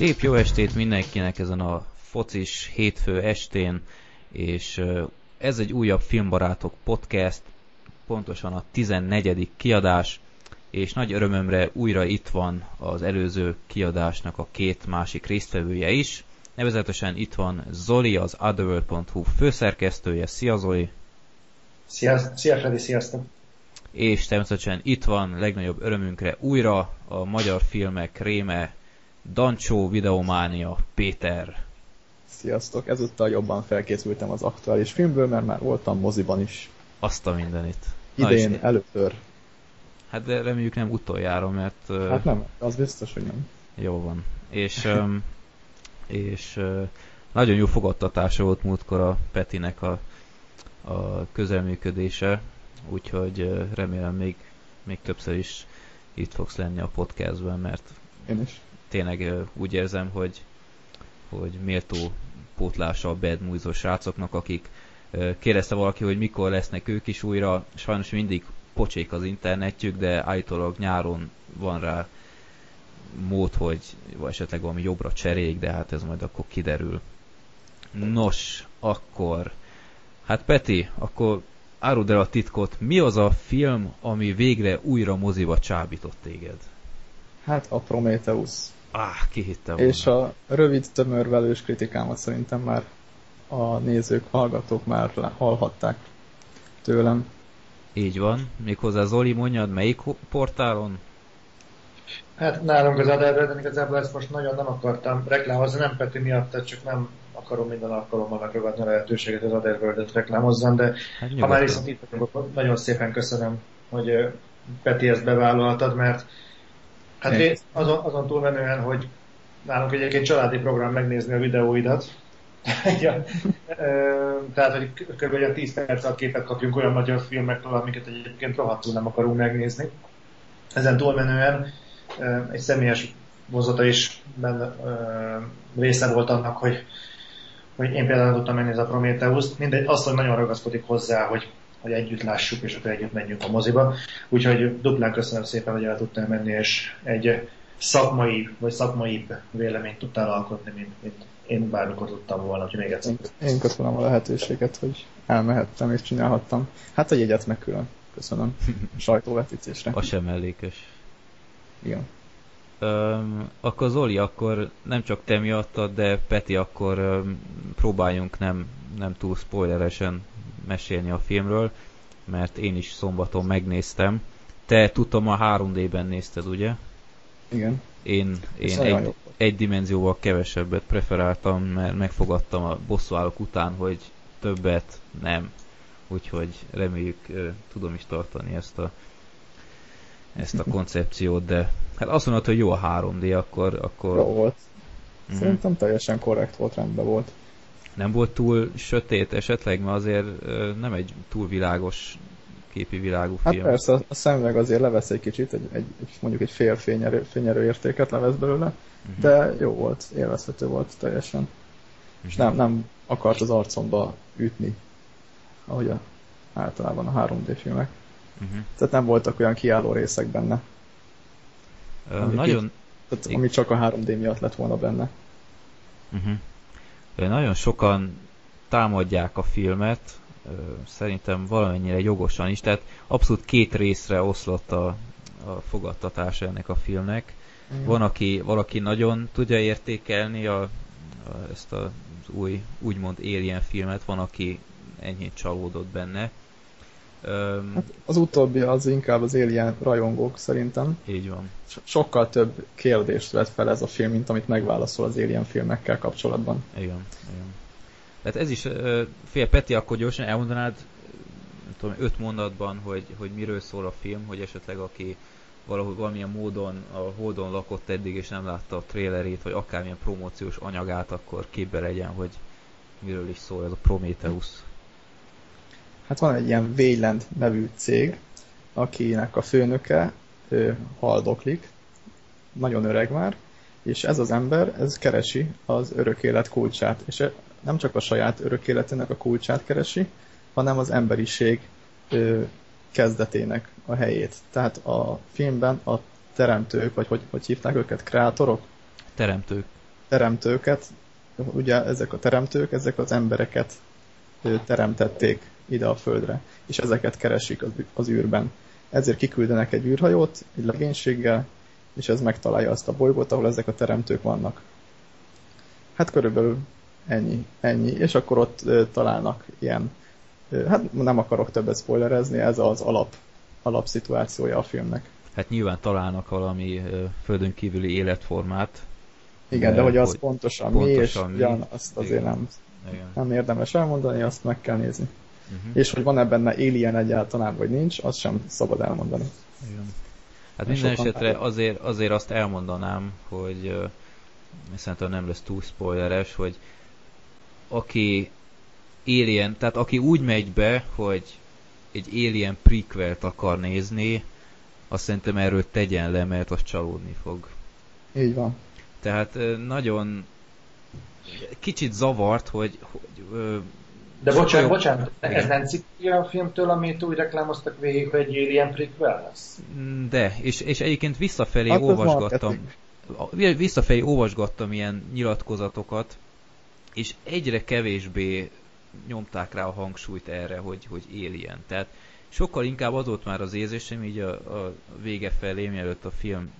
Szép jó estét mindenkinek ezen a focis hétfő estén, és ez egy újabb Filmbarátok podcast, pontosan a 14. kiadás, és nagy örömömre újra itt van az előző kiadásnak a két másik résztvevője is. Nevezetesen itt van Zoli, az otherworld.hu főszerkesztője. Szia Zoli! Szia, szia Freddy, sziasztok! És természetesen itt van legnagyobb örömünkre újra a magyar filmek réme Dancsó Videománia Péter. Sziasztok, ezúttal jobban felkészültem az aktuális filmből, mert már voltam moziban is. Azt a mindenit. Idén először. Hát de reméljük nem utoljára, mert... Hát nem, az biztos, hogy nem. Jó van. És, és nagyon jó fogadtatása volt múltkor a Petinek a, a közelműködése, úgyhogy remélem még, még többször is itt fogsz lenni a podcastben, mert Én is. Tényleg úgy érzem, hogy, hogy méltó pótlása a Movies-os srácoknak, akik kérdezte valaki, hogy mikor lesznek ők is újra, sajnos mindig pocsék az internetjük, de állítólag nyáron van rá mód, hogy vagy esetleg valami jobbra cserék, de hát ez majd akkor kiderül. Nos, akkor, hát Peti, akkor áruld el a titkot, mi az a film, ami végre újra moziba csábított téged? Hát a Prometheus. Ah, ki hitte volna. És a rövid, tömör velős kritikámat szerintem már a nézők, hallgatók már hallhatták tőlem. Így van. Méghozzá Zoli, mondjad, melyik portálon? Hát nálunk az Adderbrand, igazából ezt most nagyon nem akartam reklámozni, nem Peti miatt, tehát csak nem akarom minden alkalommal megragadni a lehetőséget az Adderworld-et reklámozzam, de Hát ha már viszont itt nagyon szépen köszönöm, hogy Peti ezt bevállaltad, mert hát rész, azon, azon túlmenően, hogy nálunk egyébként családi program megnézni a videóidat, ja, tehát, hogy kb. olyan 10 perc alatt képet kapjunk olyan magyar filmekről, amiket egyébként rohadtul nem akarunk megnézni. Ezen túlmenően egy személyes vonzata is benne, része volt annak, hogy, hogy én például nem tudtam megnézni a Prometheus-t. Mindegy, azt, hogy nagyon ragaszkodik hozzá, hogy, hogy együtt lássuk, és akkor együtt menjünk a moziba. Úgyhogy duplán köszönöm szépen, hogy el tudtam menni, és egy szakmai, vagy szakmaibb véleményt tudtál alkotni, mint, mint én bármikor tudtam volna, hogy még egyszer. Én, köszönöm a lehetőséget, hogy elmehettem és csinálhattam. Hát a jegyet meg külön. Köszönöm. Sajtóvetítésre. Az sem mellékes. Igen. Öm, akkor Zoli, akkor nem csak te miattad, de Peti, akkor öm, próbáljunk nem, nem túl spoileresen mesélni a filmről, mert én is szombaton megnéztem. Te tudtam a 3D-ben nézted, ugye? Igen. Én, én egy, jó egy dimenzióval kevesebbet preferáltam, mert megfogadtam a bosszúállók után, hogy többet nem. Úgyhogy reméljük ö, tudom is tartani ezt a ezt a koncepciót, de hát azt mondod, hogy jó a 3D, akkor, akkor Jó volt. Mhm. Szerintem teljesen korrekt volt, rendben volt. nem volt túl sötét esetleg, mert azért nem egy túl világos képi világú Hát film. persze, a szemüveg azért levesz egy kicsit, egy, egy, mondjuk egy fél fényerő, fényerő értéket levesz belőle, Mhm. de jó volt, élvezhető volt teljesen. És nem, nem akart az arcomba ütni, ahogy a, általában a 3D filmek. Mhm. Tehát nem voltak olyan kiálló részek benne, Ö, Ami nagyon, tehát, Igen. ami csak a 3D miatt lett volna benne. Uh-huh. Nagyon sokan támadják a filmet, ö, szerintem valamennyire jogosan is, tehát abszolút két részre oszlott a, a fogadtatása ennek a filmnek. Van, aki, valaki nagyon tudja értékelni a, a, ezt az új, úgymond Alien filmet, van, aki enyhén csalódott benne. Hát az utóbbi az inkább az Alien rajongók szerintem. így van. So- sokkal több kérdést vet fel ez a film, mint amit megválaszol az Alien filmekkel kapcsolatban. Igen, igen. Tehát ez is, fél Peti, akkor gyorsan elmondanád, nem tudom, öt mondatban, hogy, hogy miről szól a film, hogy esetleg aki valahogy valamilyen módon a Holdon lakott eddig, és nem látta a trailerét, vagy akármilyen promóciós anyagát, akkor képbe legyen, hogy miről is szól ez a Prometheus. Hát van egy ilyen Wayland nevű cég, akinek a főnöke ő, haldoklik, nagyon öreg már, és ez az ember, ez keresi az örök élet kulcsát, és e- nem csak a saját örök életének a kulcsát keresi, hanem az emberiség ö, kezdetének a helyét. Tehát a filmben a teremtők, vagy hogy, hogy hívták őket, kreátorok, Teremtők. teremtőket, ugye ezek a teremtők, ezek az embereket teremtették ide a földre, és ezeket keresik az, az űrben. Ezért kiküldenek egy űrhajót, egy legénységgel, és ez megtalálja azt a bolygót, ahol ezek a teremtők vannak. Hát körülbelül ennyi, ennyi. És akkor ott találnak ilyen, hát nem akarok többet spoilerezni, ez az alap, alapszituációja a filmnek. Hát nyilván találnak valami földön kívüli életformát. Igen, de, de hogy az hogy pontosan, pontosan mi, és mi, ugyan, azt azért nem, nem érdemes elmondani, azt meg kell nézni. Uh-huh. És hogy van-e benne alien egyáltalán, vagy nincs, azt sem szabad elmondani. Igen. Hát minden esetre azért, azért azt elmondanám, hogy szerintem nem lesz túl spoileres, hogy aki Alien, tehát aki úgy megy be, hogy egy Alien prequelt akar nézni, azt szerintem erről tegyen le, mert az csalódni fog. Így van. Tehát nagyon kicsit zavart, hogy, hogy de bocsánat, bocsánat, ez nem cikk a filmtől, amit úgy reklámoztak végig, hogy egy Alien prequel lesz? De, és, és egyébként visszafelé hát olvasgattam, visszafelé olvasgattam ilyen nyilatkozatokat, és egyre kevésbé nyomták rá a hangsúlyt erre, hogy, hogy Alien. Tehát sokkal inkább az volt már az érzésem így a, a vége felé, mielőtt a film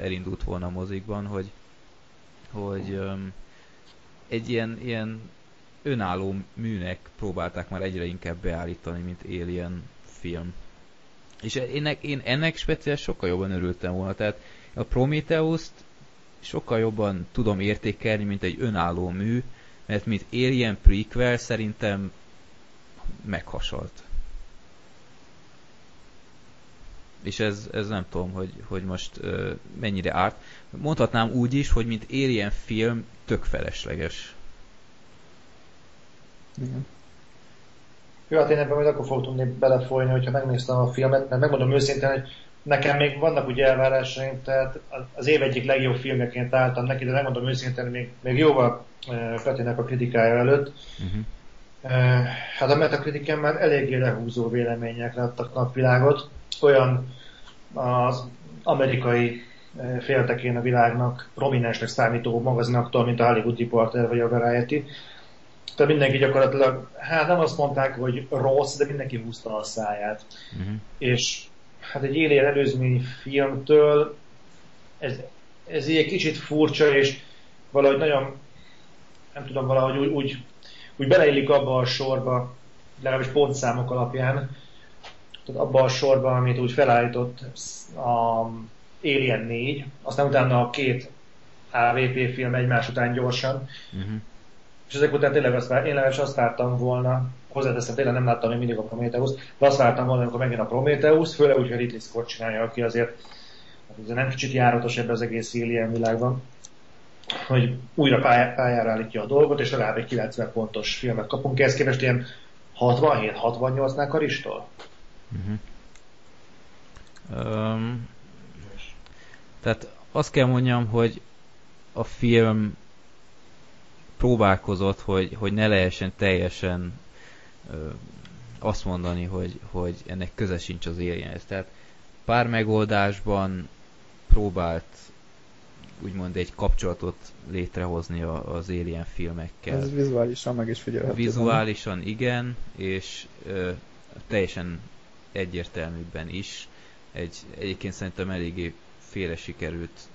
elindult volna a mozikban, hogy, hogy um, egy ilyen, ilyen önálló műnek próbálták már egyre inkább beállítani, mint Alien film. És ennek, én ennek speciál sokkal jobban örültem volna. Tehát a Prometheus-t sokkal jobban tudom értékelni, mint egy önálló mű, mert mint Alien prequel szerintem meghasalt. És ez, ez nem tudom, hogy, hogy most uh, mennyire árt. Mondhatnám úgy is, hogy mint Alien film tök felesleges. Igen. Jó, hát én ebben majd akkor fogok tudni belefolyni, hogyha megnéztem a filmet, mert megmondom őszintén, hogy nekem még vannak ugye elvárásaim, tehát az év egyik legjobb filmjeként álltam neki, de megmondom őszintén, még, még jóval Petinek a kritikája előtt. Uh-huh. Hát a Metakritiken már eléggé lehúzó véleményekre adtak napvilágot. Olyan az amerikai féltekén a világnak prominensnek számító magazinaktól, mint a Hollywood Reporter vagy a Variety. Tehát mindenki gyakorlatilag, hát nem azt mondták, hogy rossz, de mindenki húzta a száját. Uh-huh. És hát egy Alien előzmény filmtől ez, ez így egy kicsit furcsa, és valahogy nagyon, nem tudom, valahogy úgy, úgy, úgy beleillik abba a sorba, legalábbis pontszámok alapján, tehát abba a sorba, amit úgy felállított a Alien 4, aztán utána a két AVP film egymás után gyorsan, uh-huh. És ezek után tényleg azt, én legalábbis azt vártam volna, hozzáteszem, tényleg nem láttam még mindig a Prometheus, de azt vártam volna, amikor megint a Prometheus, főleg úgy, hogy Ridley Scott csinálja, aki azért hát nem kicsit járatos ebbe az egész Alien világban, hogy újra pályára állítja a dolgot, és legalább egy 90 pontos filmet kapunk. Ehhez képest ilyen 67-68-nál Karistól? Uh-huh. Um, tehát azt kell mondjam, hogy a film próbálkozott, hogy, hogy ne lehessen teljesen ö, azt mondani, hogy, hogy ennek köze sincs az alienhez. Tehát pár megoldásban próbált úgymond egy kapcsolatot létrehozni az Alien filmekkel. Ez vizuálisan meg is figyelhető. Vizuálisan igen, és ö, teljesen egyértelműbben is. Egy, egyébként szerintem eléggé félre sikerült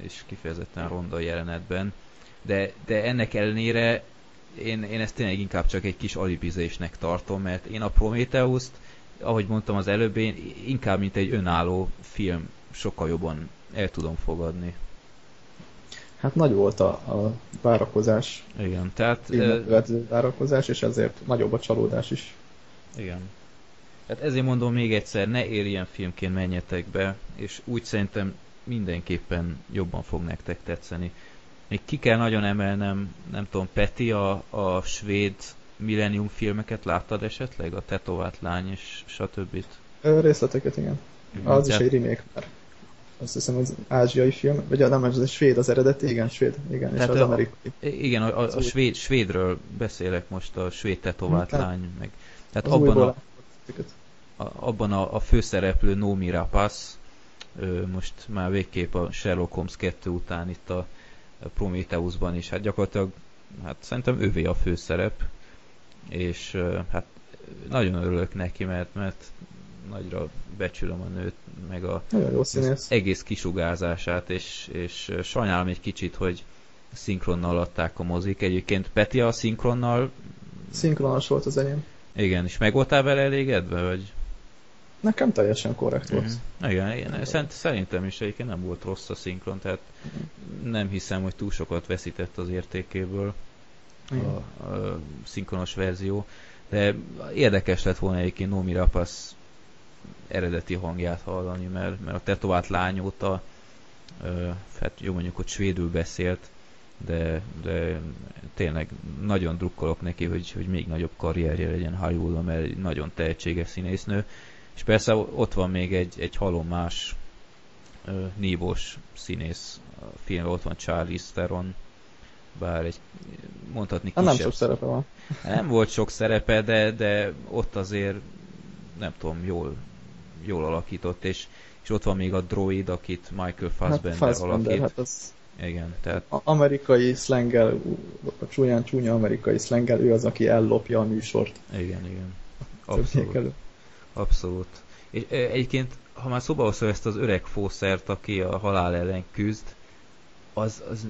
és kifejezetten ronda jelenetben. De, de ennek ellenére én, én ezt tényleg inkább csak egy kis alibizésnek tartom, mert én a Prometheus-t, ahogy mondtam az előbb, én inkább mint egy önálló film sokkal jobban el tudom fogadni. Hát nagy volt a, a várakozás. Igen, tehát... Uh, várakozás, és ezért nagyobb a csalódás is. Igen. Hát ezért mondom még egyszer, ne Alien filmként menjetek be, és úgy szerintem mindenképpen jobban fog nektek tetszeni. Még ki kell nagyon emelnem, nem tudom, Peti, a, a svéd Millennium filmeket láttad esetleg? A tetovált lány és stb. Részleteket, igen. igen az tehát... is egy remake már. Azt hiszem, az ázsiai film, vagy nem, ez a svéd az eredeti, igen, svéd, igen, tehát és az a, amerikai. Igen, a, a, a svéd, svédről beszélek most, a svéd tetovált hm, lány, meg. Tehát abban a, abban a, a főszereplő Nomi Rapace, most már végképp a Sherlock Holmes 2 után itt a Prometheusban is. Hát gyakorlatilag hát szerintem ővé a főszerep, és hát nagyon örülök neki, mert, mert nagyra becsülöm a nőt, meg a az egész kisugárzását, és, és sajnálom egy kicsit, hogy szinkronnal adták a mozik. Egyébként Peti a szinkronnal... Szinkronos volt az enyém. Igen, és meg voltál vele elégedve, vagy? Nekem teljesen korrekt volt. Mm-hmm. Igen, igen szerint, szerintem is egyébként nem volt rossz a szinkron, tehát mm. nem hiszem, hogy túl sokat veszített az értékéből a, a szinkronos verzió. De érdekes lett volna egyébként Nomi Rapasz eredeti hangját hallani, mert, mert a tetovált lány óta ö, hát jó mondjuk, hogy svédül beszélt, de, de tényleg nagyon drukkolok neki, hogy, hogy még nagyobb karrierje legyen Hollywoodon, mert egy nagyon tehetséges színésznő. És persze ott van még egy, egy halom más ö, nívós színész a filmben, ott van Charlie Theron, bár egy mondhatni kisebb... Nem sok szerepe van. Nem volt sok szerepe, de, de ott azért nem tudom, jól, jól alakított, és, és ott van még a droid, akit Michael Fassbender, hát Fassbender alakít. Hát az igen, tehát... Amerikai szlengel, a csúnyán csúnya amerikai szlengel, ő az, aki ellopja a műsort. Igen, igen. Abszolút. Abszolút. És egyébként, ha már szóba hozol ezt az öreg fószert, aki a halál ellen küzd, az, az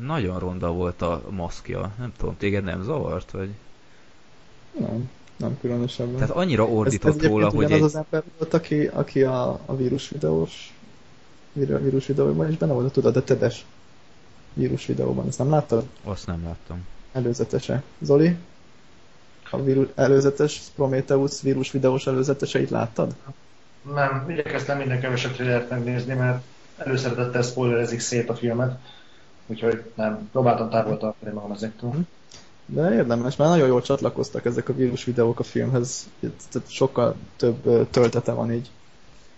nagyon ronda volt a maszkja. Nem tudom, téged nem zavart, vagy? Nem, nem különösebben. Tehát annyira ordított ez, ez róla, hogy egy... az az ember volt, aki, aki a, a vírus videós vírus videóban is benne volt, tudod, a tedes vírus videóban. Ezt nem láttad? Azt nem láttam. Előzetese. Zoli? A vírus, előzetes Prometheus vírus videós előzeteseit láttad? Nem, igyekeztem minden kevesebb trailert megnézni, mert előszeretettel spoilerezik szét a filmet, úgyhogy nem, próbáltam távol tartani magam ezektől. Mhm. De érdemes, mert nagyon jól csatlakoztak ezek a vírus videók a filmhez, tehát sokkal több töltete van így.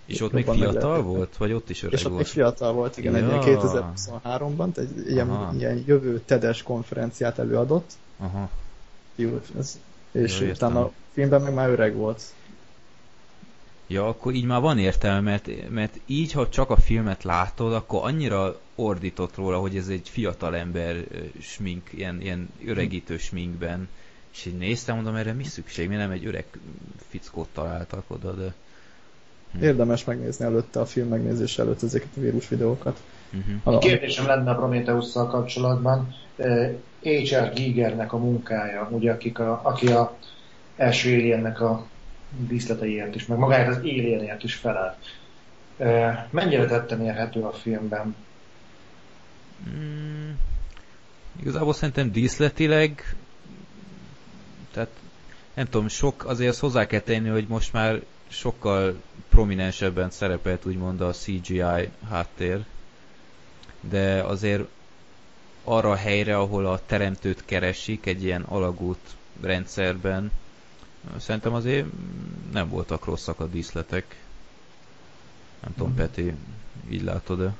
És ott még fiatal volt? Vagy ott is öreg És ott volt? még fiatal volt, igen, ja. egy 2023-ban, egy ilyen, ilyen jövő TEDes konferenciát előadott. Aha. Ez, és Jó, utána a filmben meg már öreg volt. Ja, akkor így már van értelme, mert, mert így, ha csak a filmet látod, akkor annyira ordított róla, hogy ez egy fiatal ember smink, ilyen, ilyen öregítő sminkben. És így néztem, mondom, erre mi szükség? Mi nem egy öreg fickót találtak oda, de... Hm. Érdemes megnézni előtte a film megnézés előtt ezeket a vírus videókat. Uh-huh. A kérdésem lenne a prometheus kapcsolatban. H.R. Gigernek a munkája, ugye, akik a, aki a első aliennek a díszleteiért is, meg magáért az alienért is felállt. Mennyire tetten érhető a filmben? Mm, igazából szerintem díszletileg tehát nem tudom, sok, azért azt hozzá kell tenni, hogy most már sokkal prominensebben szerepelt úgymond a CGI háttér, de azért arra a helyre, ahol a teremtőt keresik egy ilyen alagút rendszerben, szerintem azért nem voltak rosszak a díszletek. Nem tudom, mm-hmm. Peti, így látod-e?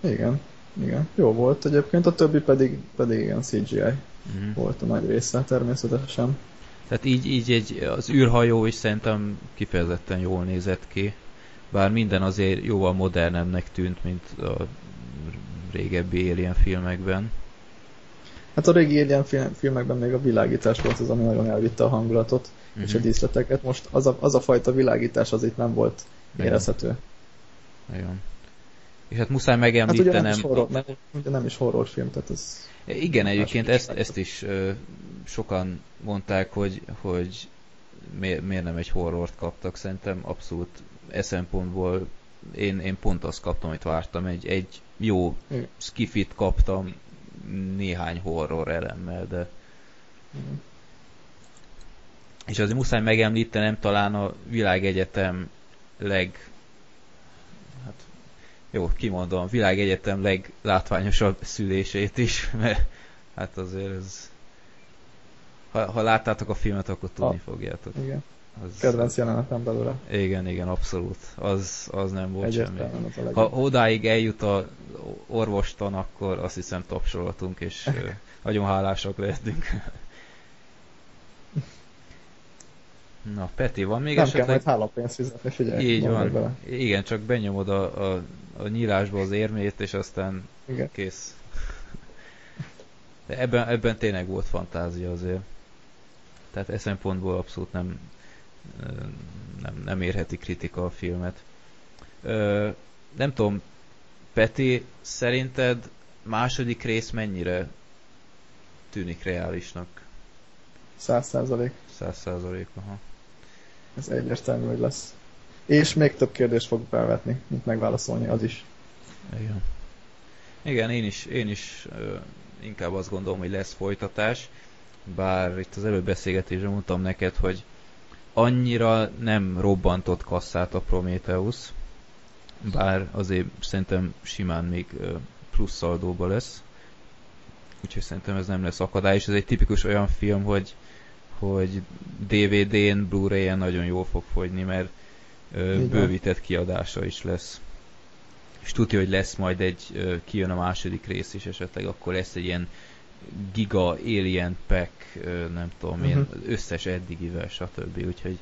Igen, igen. Jó volt egyébként, a többi pedig, pedig igen CGI mm-hmm. volt a nagy része természetesen. Tehát így, így egy, az űrhajó is szerintem kifejezetten jól nézett ki. Bár minden azért jóval modernebbnek tűnt, mint a régebbi Alien filmekben. Hát a régi Alien film, filmekben még a világítás volt az, ami nagyon elvitte a hangulatot uh-huh. és a mhm. díszleteket. Most az a, az a fajta világítás az itt nem volt érezhető. Igen. És hát muszáj megemlítenem... Hát ugye nem is horror, mert ugye nem is horrorfilm, tehát ez... Igen, egyébként ezt, ezt is ö, sokan mondták, hogy, hogy miért, miért nem egy horrort kaptak. Szerintem abszolút e szempontból én, én pont azt kaptam, amit vártam. Egy, egy jó skifit kaptam néhány horror elemmel, de... Mm. És azért muszáj megemlítenem talán a világegyetem leg hát jó, kimondom, világegyetem leglátványosabb szülését is, mert hát azért ez ha, ha láttátok a filmet, akkor tudni a, fogjátok. Igen. Az, Kedvenc jelenetem belőle. Igen, igen, abszolút. Az, az nem volt Egyetlen, semmi. Ha odáig eljut a orvostan, akkor azt hiszem tapsolatunk, és nagyon hálásak lehetünk. Na, Peti, van még Nem esetleg... kell majd hálapénzt fizetni, figyelj. Így van. Bele. Igen, csak benyomod a, a, a nyílásba az érmét, és aztán Igen. kész. De ebben, ebben tényleg volt fantázia azért. Tehát e szempontból abszolút nem, nem, nem érheti kritika a filmet. Ö, nem tudom, Peti, szerinted második rész mennyire tűnik reálisnak? Száz százalék. Száz százalék, aha. Ez egyértelmű, hogy lesz. És még több kérdést fog felvetni, mint megválaszolni az is. Igen. Igen, én is, én is ö, inkább azt gondolom, hogy lesz folytatás, bár itt az előbb beszélgetésben mondtam neked, hogy annyira nem robbantott kasszát a Prometheus, bár azért szerintem simán még plusz szaldóba lesz. Úgyhogy szerintem ez nem lesz akadály, és ez egy tipikus olyan film, hogy, hogy DVD-n, Blu-ray-en nagyon jól fog fogyni, mert ö, bővített kiadása is lesz. És tudja, hogy lesz majd egy, ö, kijön a második rész is esetleg, akkor lesz egy ilyen giga alien pack, nem tudom uh-huh. én, mhm. összes eddigivel, stb. Úgyhogy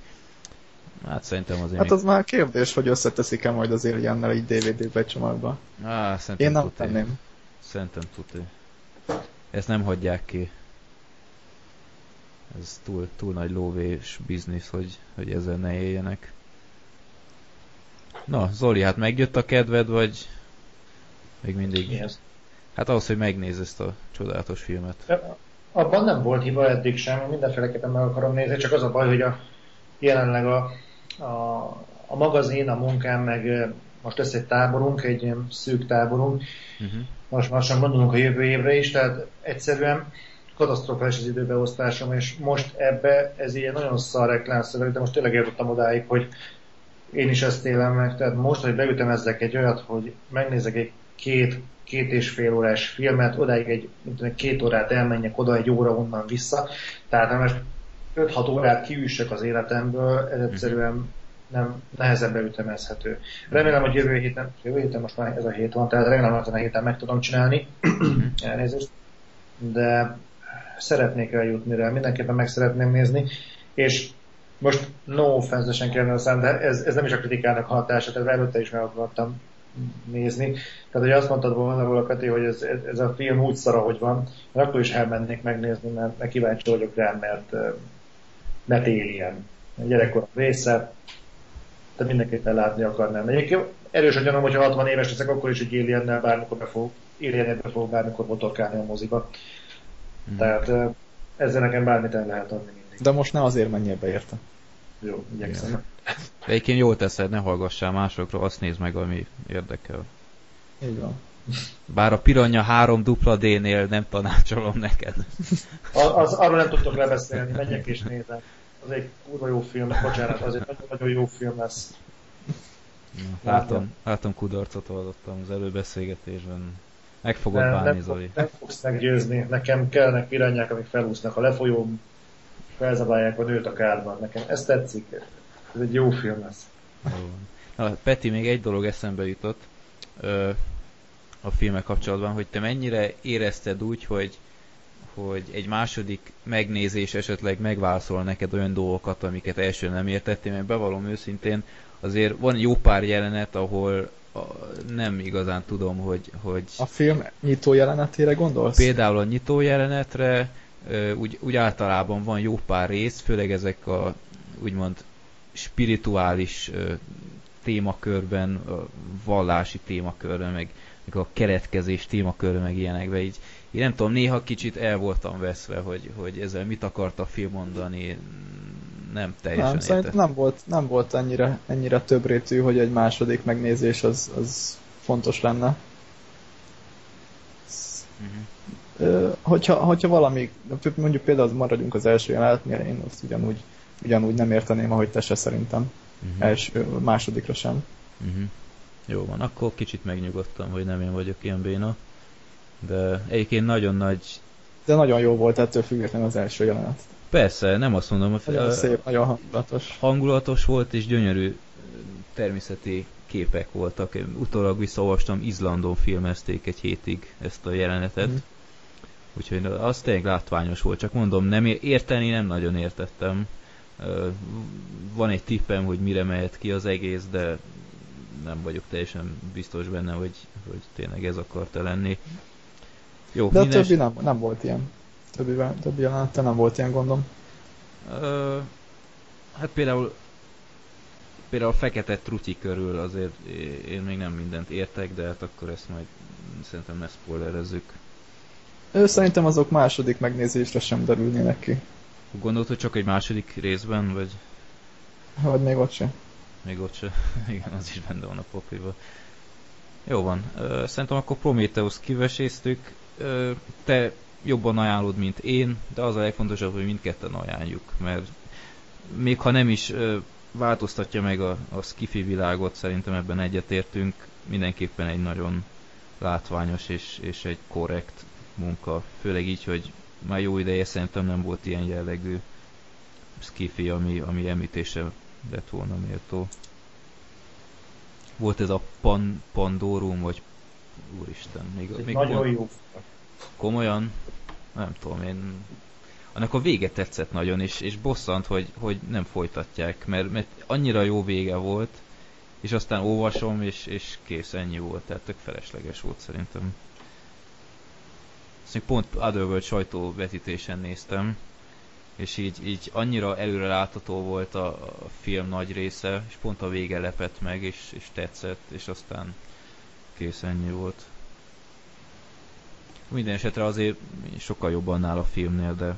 Hát szerintem azért... Hát az már kérdés, hogy összeteszik-e majd az Aliennel egy DVD becsomagba. Á, szerintem Én nem tuti. tenném. Szerintem tuti. Ezt nem hagyják ki. Ez túl, túl nagy lóvés biznisz, hogy, hogy ezzel ne éljenek. Na, Zoli, hát megjött a kedved, vagy még mindig? Yes. Hát ahhoz, hogy megnéz ezt a csodálatos filmet. Abban nem volt hiba eddig sem, mindenféleképpen meg akarom nézni, csak az a baj, hogy a, jelenleg a a, a magazin, a munkám, meg most lesz egy táborunk, egy ilyen szűk táborunk, uh-huh. most lassan gondolunk a jövő évre is, tehát egyszerűen katasztrofális az időbeosztásom, és most ebbe ez ilyen nagyon szar reklámszöveg, de most tényleg eljutottam odáig, hogy én is ezt élem meg, tehát most, hogy beütem ezek egy olyat, hogy megnézek egy két, két és fél órás filmet, odáig egy két órát elmenjek oda, egy óra onnan vissza, tehát most 5-6 órát kiüssek az életemből, ez egyszerűen nem nehezebb beütemezhető. Remélem, hogy jövő héten, jövő héten most már ez a hét van, tehát remélem, hogy a héten meg tudom csinálni, elnézést, de szeretnék eljutni rá, mindenképpen meg szeretném nézni, és most no offense-esen kellene de ez, ez nem is a kritikának hatása, tehát előtte is meg akartam nézni. Tehát, hogy azt mondtad volna róla, Peti, hogy ez, ez a film úgy szar, ahogy van, mert akkor is elmennék megnézni, mert, mert kíváncsi vagyok rá, mert mert Alien. A gyerekkor része, de mindenképpen látni akarnám. Egyébként erős a gyanom, hogyha 60 éves leszek, akkor is egy Aliennel bármikor be fog, alien be fog bármikor motorkálni a moziba. Mm. Tehát ezzel nekem bármit el lehet adni mindig. De most ne azért menjél be érte. Jó, igyekszem. De egyébként jól teszed, ne hallgassál másokról, azt nézd meg, ami érdekel. Így van. Bár a Piranya 3 dupla D-nél nem tanácsolom neked. Az, az, arról nem tudtok lebeszélni, menjek és nézem. Az egy kurva jó film, bocsánat, az egy nagyon jó film lesz. Na, látom, látom kudarcot hallottam az előbeszélgetésben. Meg fogod nem, bánni, nem, Zoli. Nem fogsz meggyőzni. Nekem kellnek piranyák, amik felúsznak a lefolyóm, felzabálják a nőt a kárban. Nekem ez tetszik. Ez egy jó film lesz. Na, Peti, még egy dolog eszembe jutott. Ö, a filmek kapcsolatban, hogy te mennyire érezted úgy, hogy, hogy egy második megnézés esetleg megválaszol neked olyan dolgokat, amiket első nem értettél, mert bevallom őszintén, azért van jó pár jelenet, ahol a, nem igazán tudom, hogy, hogy... A film nyitó jelenetére gondolsz? Például a nyitó jelenetre, úgy, úgy általában van jó pár rész, főleg ezek a úgymond spirituális témakörben, vallási témakörben, meg a keretkezés témakörre meg ilyenekbe, így én nem tudom, néha kicsit el voltam veszve, hogy, hogy ezzel mit akart a film mondani, nem teljesen Nem, szerintem nem volt, nem volt ennyire, ennyire többrétű, hogy egy második megnézés az, az fontos lenne. Uh-huh. Hogyha, hogyha valami, mondjuk például maradjunk az első jelenetnél, én azt ugyanúgy, ugyanúgy nem érteném, ahogy te se szerintem. Uh-huh. Első, másodikra sem. Uh-huh. Jó van, akkor kicsit megnyugodtam, hogy nem én vagyok ilyen béna. De egyébként nagyon nagy... De nagyon jó volt ettől függetlenül az első jelenet. Persze, nem azt mondom, hogy... Nagyon szép, nagyon hangulatos. Hangulatos volt, és gyönyörű természeti képek voltak. Utólag visszaolvastam, Izlandon filmezték egy hétig ezt a jelenetet. Mm. Úgyhogy az tényleg látványos volt, csak mondom, nem érteni nem nagyon értettem. Van egy tippem, hogy mire mehet ki az egész, de nem vagyok teljesen biztos benne, hogy, hogy tényleg ez akarta lenni. Jó, De a többi nem, nem volt ilyen. Többi, többi jelenete nem volt ilyen gondom. Ö, hát például például a fekete truti körül azért én még nem mindent értek, de hát akkor ezt majd szerintem ne spoilerezzük. Ő szerintem azok második megnézésre sem derülnének ki. Gondolod, hogy csak egy második részben, vagy? Vagy még ott sem. Még ott sem. Igen, az is benne van a pokliba. Jó van. Szerintem akkor Prometheus kiveséztük. Te jobban ajánlod, mint én, de az a legfontosabb, hogy mindketten ajánljuk, mert még ha nem is változtatja meg a, a skifi világot, szerintem ebben egyetértünk, mindenképpen egy nagyon látványos és, és egy korrekt munka, főleg így, hogy már jó ideje szerintem nem volt ilyen jellegű skifi, ami, ami említése lett volna méltó. Volt ez a Pan, Pandorum, vagy úristen, még, még nagyon pont, jó. Komolyan? Nem tudom, én annak a vége tetszett nagyon, és, és bosszant, hogy, hogy nem folytatják, mert, mert annyira jó vége volt, és aztán olvasom, és, és kész, ennyi volt, tehát tök felesleges volt szerintem. Ezt még pont Otherworld sajtóvetítésen néztem, és így, így annyira előre volt a, a film nagy része, és pont a vége lepett meg, és, és tetszett, és aztán kész, ennyi volt. Minden esetre azért sokkal jobban áll a filmnél, de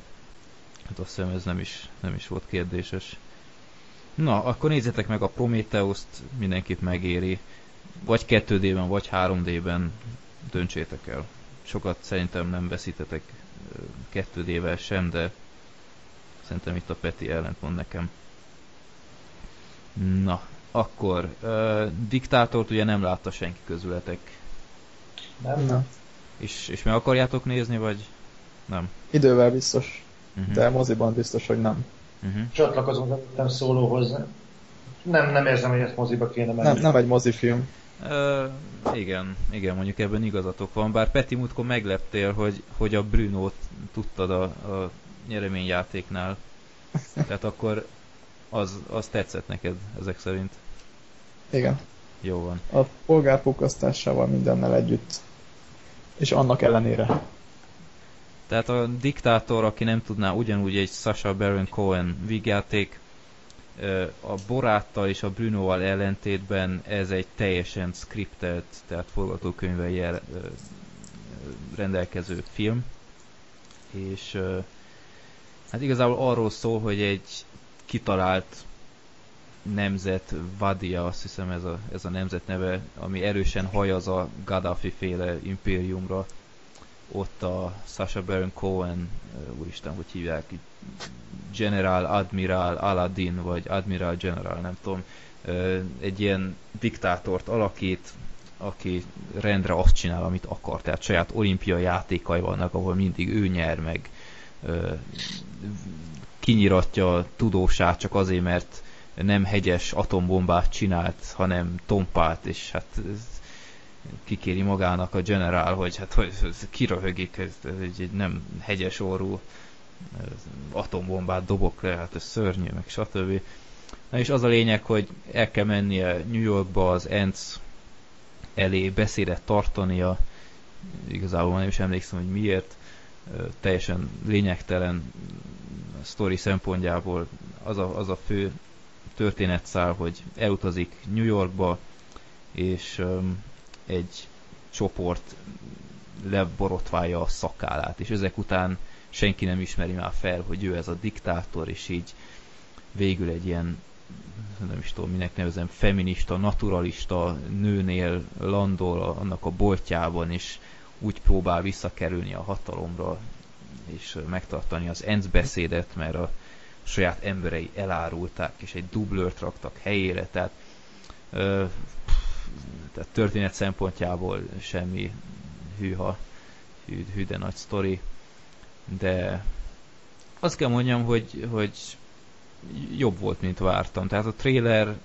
hát azt hiszem ez nem is, nem is volt kérdéses. Na, akkor nézzétek meg a Prometheus-t, mindenkit megéri. Vagy 2D-ben, vagy 3D-ben döntsétek el. Sokat szerintem nem veszítetek 2D-vel sem, de szerintem itt a Peti ellentmond nekem. Na, akkor uh, Diktátort ugye nem látta senki közületek. Nem, nem. És, és meg akarjátok nézni, vagy nem? Idővel biztos. Uh-huh. De moziban biztos, hogy nem. Uh-huh. Csatlakozom nem szólóhoz. Nem, nem érzem, hogy ezt moziba kéne menni. Nem, nem egy mozifilm. Uh, igen, igen, mondjuk ebben igazatok van, bár Peti múltkor megleptél, hogy, hogy a Bruno-t tudtad a, a nyereményjátéknál. Tehát akkor az, az tetszett neked ezek szerint. Igen. Jó van. A polgárpukasztásával mindennel együtt. És annak ellenére. Tehát a diktátor, aki nem tudná, ugyanúgy egy Sasha Baron Cohen vígjáték, a Boráttal és a Brunoval ellentétben ez egy teljesen scriptelt, tehát forgatókönyvvel jel, rendelkező film. És hát igazából arról szól, hogy egy kitalált nemzet, Vadia, azt hiszem ez a, ez a nemzet neve, ami erősen hajaz a Gaddafi féle impériumra, ott a Sasha Baron Cohen, úristen, hogy hívják, General Admiral Aladdin, vagy Admiral General, nem tudom, egy ilyen diktátort alakít, aki rendre azt csinál, amit akar. Tehát saját olimpiai játékai vannak, ahol mindig ő nyer meg, kinyiratja tudósát csak azért, mert nem hegyes atombombát csinált, hanem tompát, és hát kikéri magának a generál, hogy hát hogy kiröhögik, ez, ez egy, egy nem hegyes orrú atombombát dobok le, hát ez szörnyű, meg stb. Na és az a lényeg, hogy el kell mennie New Yorkba az ENC elé beszédet tartania, igazából nem is emlékszem, hogy miért, teljesen lényegtelen sztori szempontjából az a, az a fő történetszál, hogy elutazik New Yorkba, és um, egy csoport leborotválja a szakállát, és ezek után senki nem ismeri már fel, hogy ő ez a diktátor, és így végül egy ilyen nem is tudom, minek nevezem, feminista, naturalista nőnél landol annak a boltjában, és úgy próbál visszakerülni a hatalomra, és megtartani az ENSZ beszédet, mert a saját emberei elárulták, és egy dublőrt raktak helyére, tehát tehát történet szempontjából semmi hűha, hű, hű de nagy sztori, de azt kell mondjam, hogy, hogy jobb volt, mint vártam. Tehát a trailer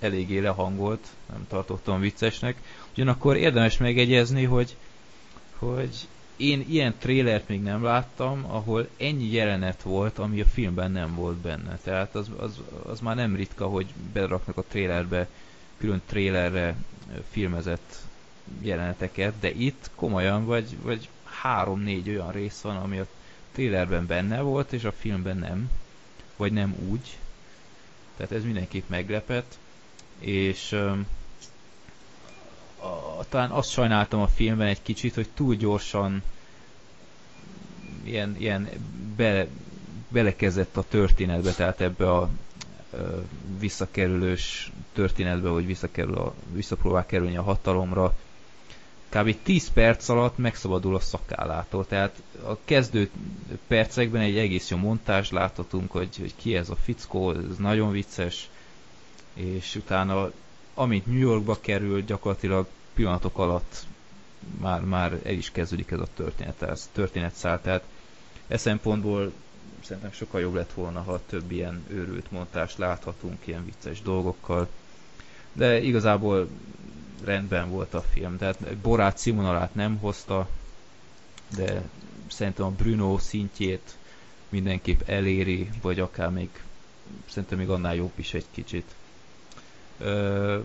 eléggé lehangolt, nem tartottam viccesnek. Ugyanakkor érdemes megegyezni, hogy, hogy én ilyen trélert még nem láttam, ahol ennyi jelenet volt, ami a filmben nem volt benne. Tehát az, az, az már nem ritka, hogy beraknak a trélerbe külön trélerre filmezett jeleneteket, de itt komolyan vagy, vagy három-négy olyan rész van, ami a trailerben benne volt, és a filmben nem. Vagy nem úgy. Tehát ez mindenképp meglepett. És um, a, talán azt sajnáltam a filmben egy kicsit, hogy túl gyorsan ilyen, ilyen be, belekezdett a történetbe, tehát ebbe a visszakerülős történetbe, hogy visszakerül a, visszapróbál kerülni a hatalomra. Kb. 10 perc alatt megszabadul a szakállától, tehát a kezdő percekben egy egész jó montázs láthatunk, hogy, hogy ki ez a fickó, ez nagyon vicces, és utána amint New Yorkba kerül, gyakorlatilag pillanatok alatt már, már el is kezdődik ez a történet, ez történetszál, tehát e szempontból szerintem sokkal jobb lett volna, ha több ilyen őrült montást láthatunk, ilyen vicces dolgokkal. De igazából rendben volt a film. Tehát Borát színvonalát nem hozta, de szerintem a Bruno szintjét mindenképp eléri, vagy akár még szerintem még annál jobb is egy kicsit. Ö,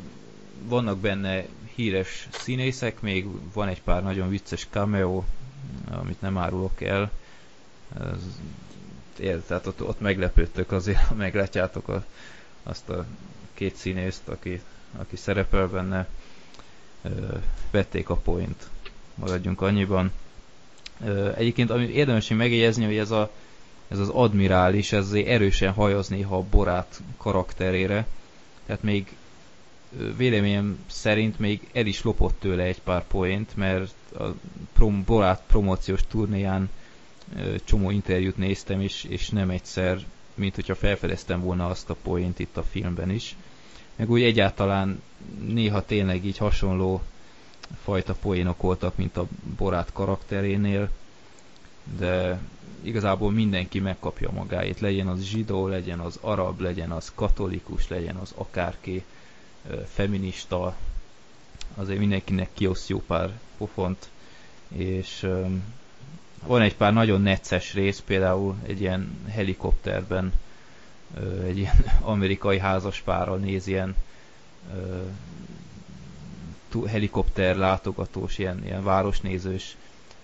vannak benne híres színészek, még van egy pár nagyon vicces cameo, amit nem árulok el. Ez ér, tehát ott, ott meglepődtök azért, ha meglátjátok a, azt a két színészt, aki, aki szerepel benne, ö, vették a point. Maradjunk annyiban. Ö, egyébként, ami érdemes megjegyezni, hogy ez, a, ez az admirális, ez azért erősen hajaz néha a Borát karakterére, tehát még véleményem szerint még el is lopott tőle egy pár point, mert a prom, Borát promóciós turnéján csomó interjút néztem, és, és nem egyszer, mint hogyha felfedeztem volna azt a point itt a filmben is. Meg úgy egyáltalán néha tényleg így hasonló fajta poénok voltak, mint a Borát karakterénél, de igazából mindenki megkapja magáét, legyen az zsidó, legyen az arab, legyen az katolikus, legyen az akárki feminista, azért mindenkinek kiosz jó pár pofont, és van egy pár nagyon necces rész, például egy ilyen helikopterben egy ilyen amerikai házaspárral néz ilyen helikopter látogatós, ilyen, ilyen városnézős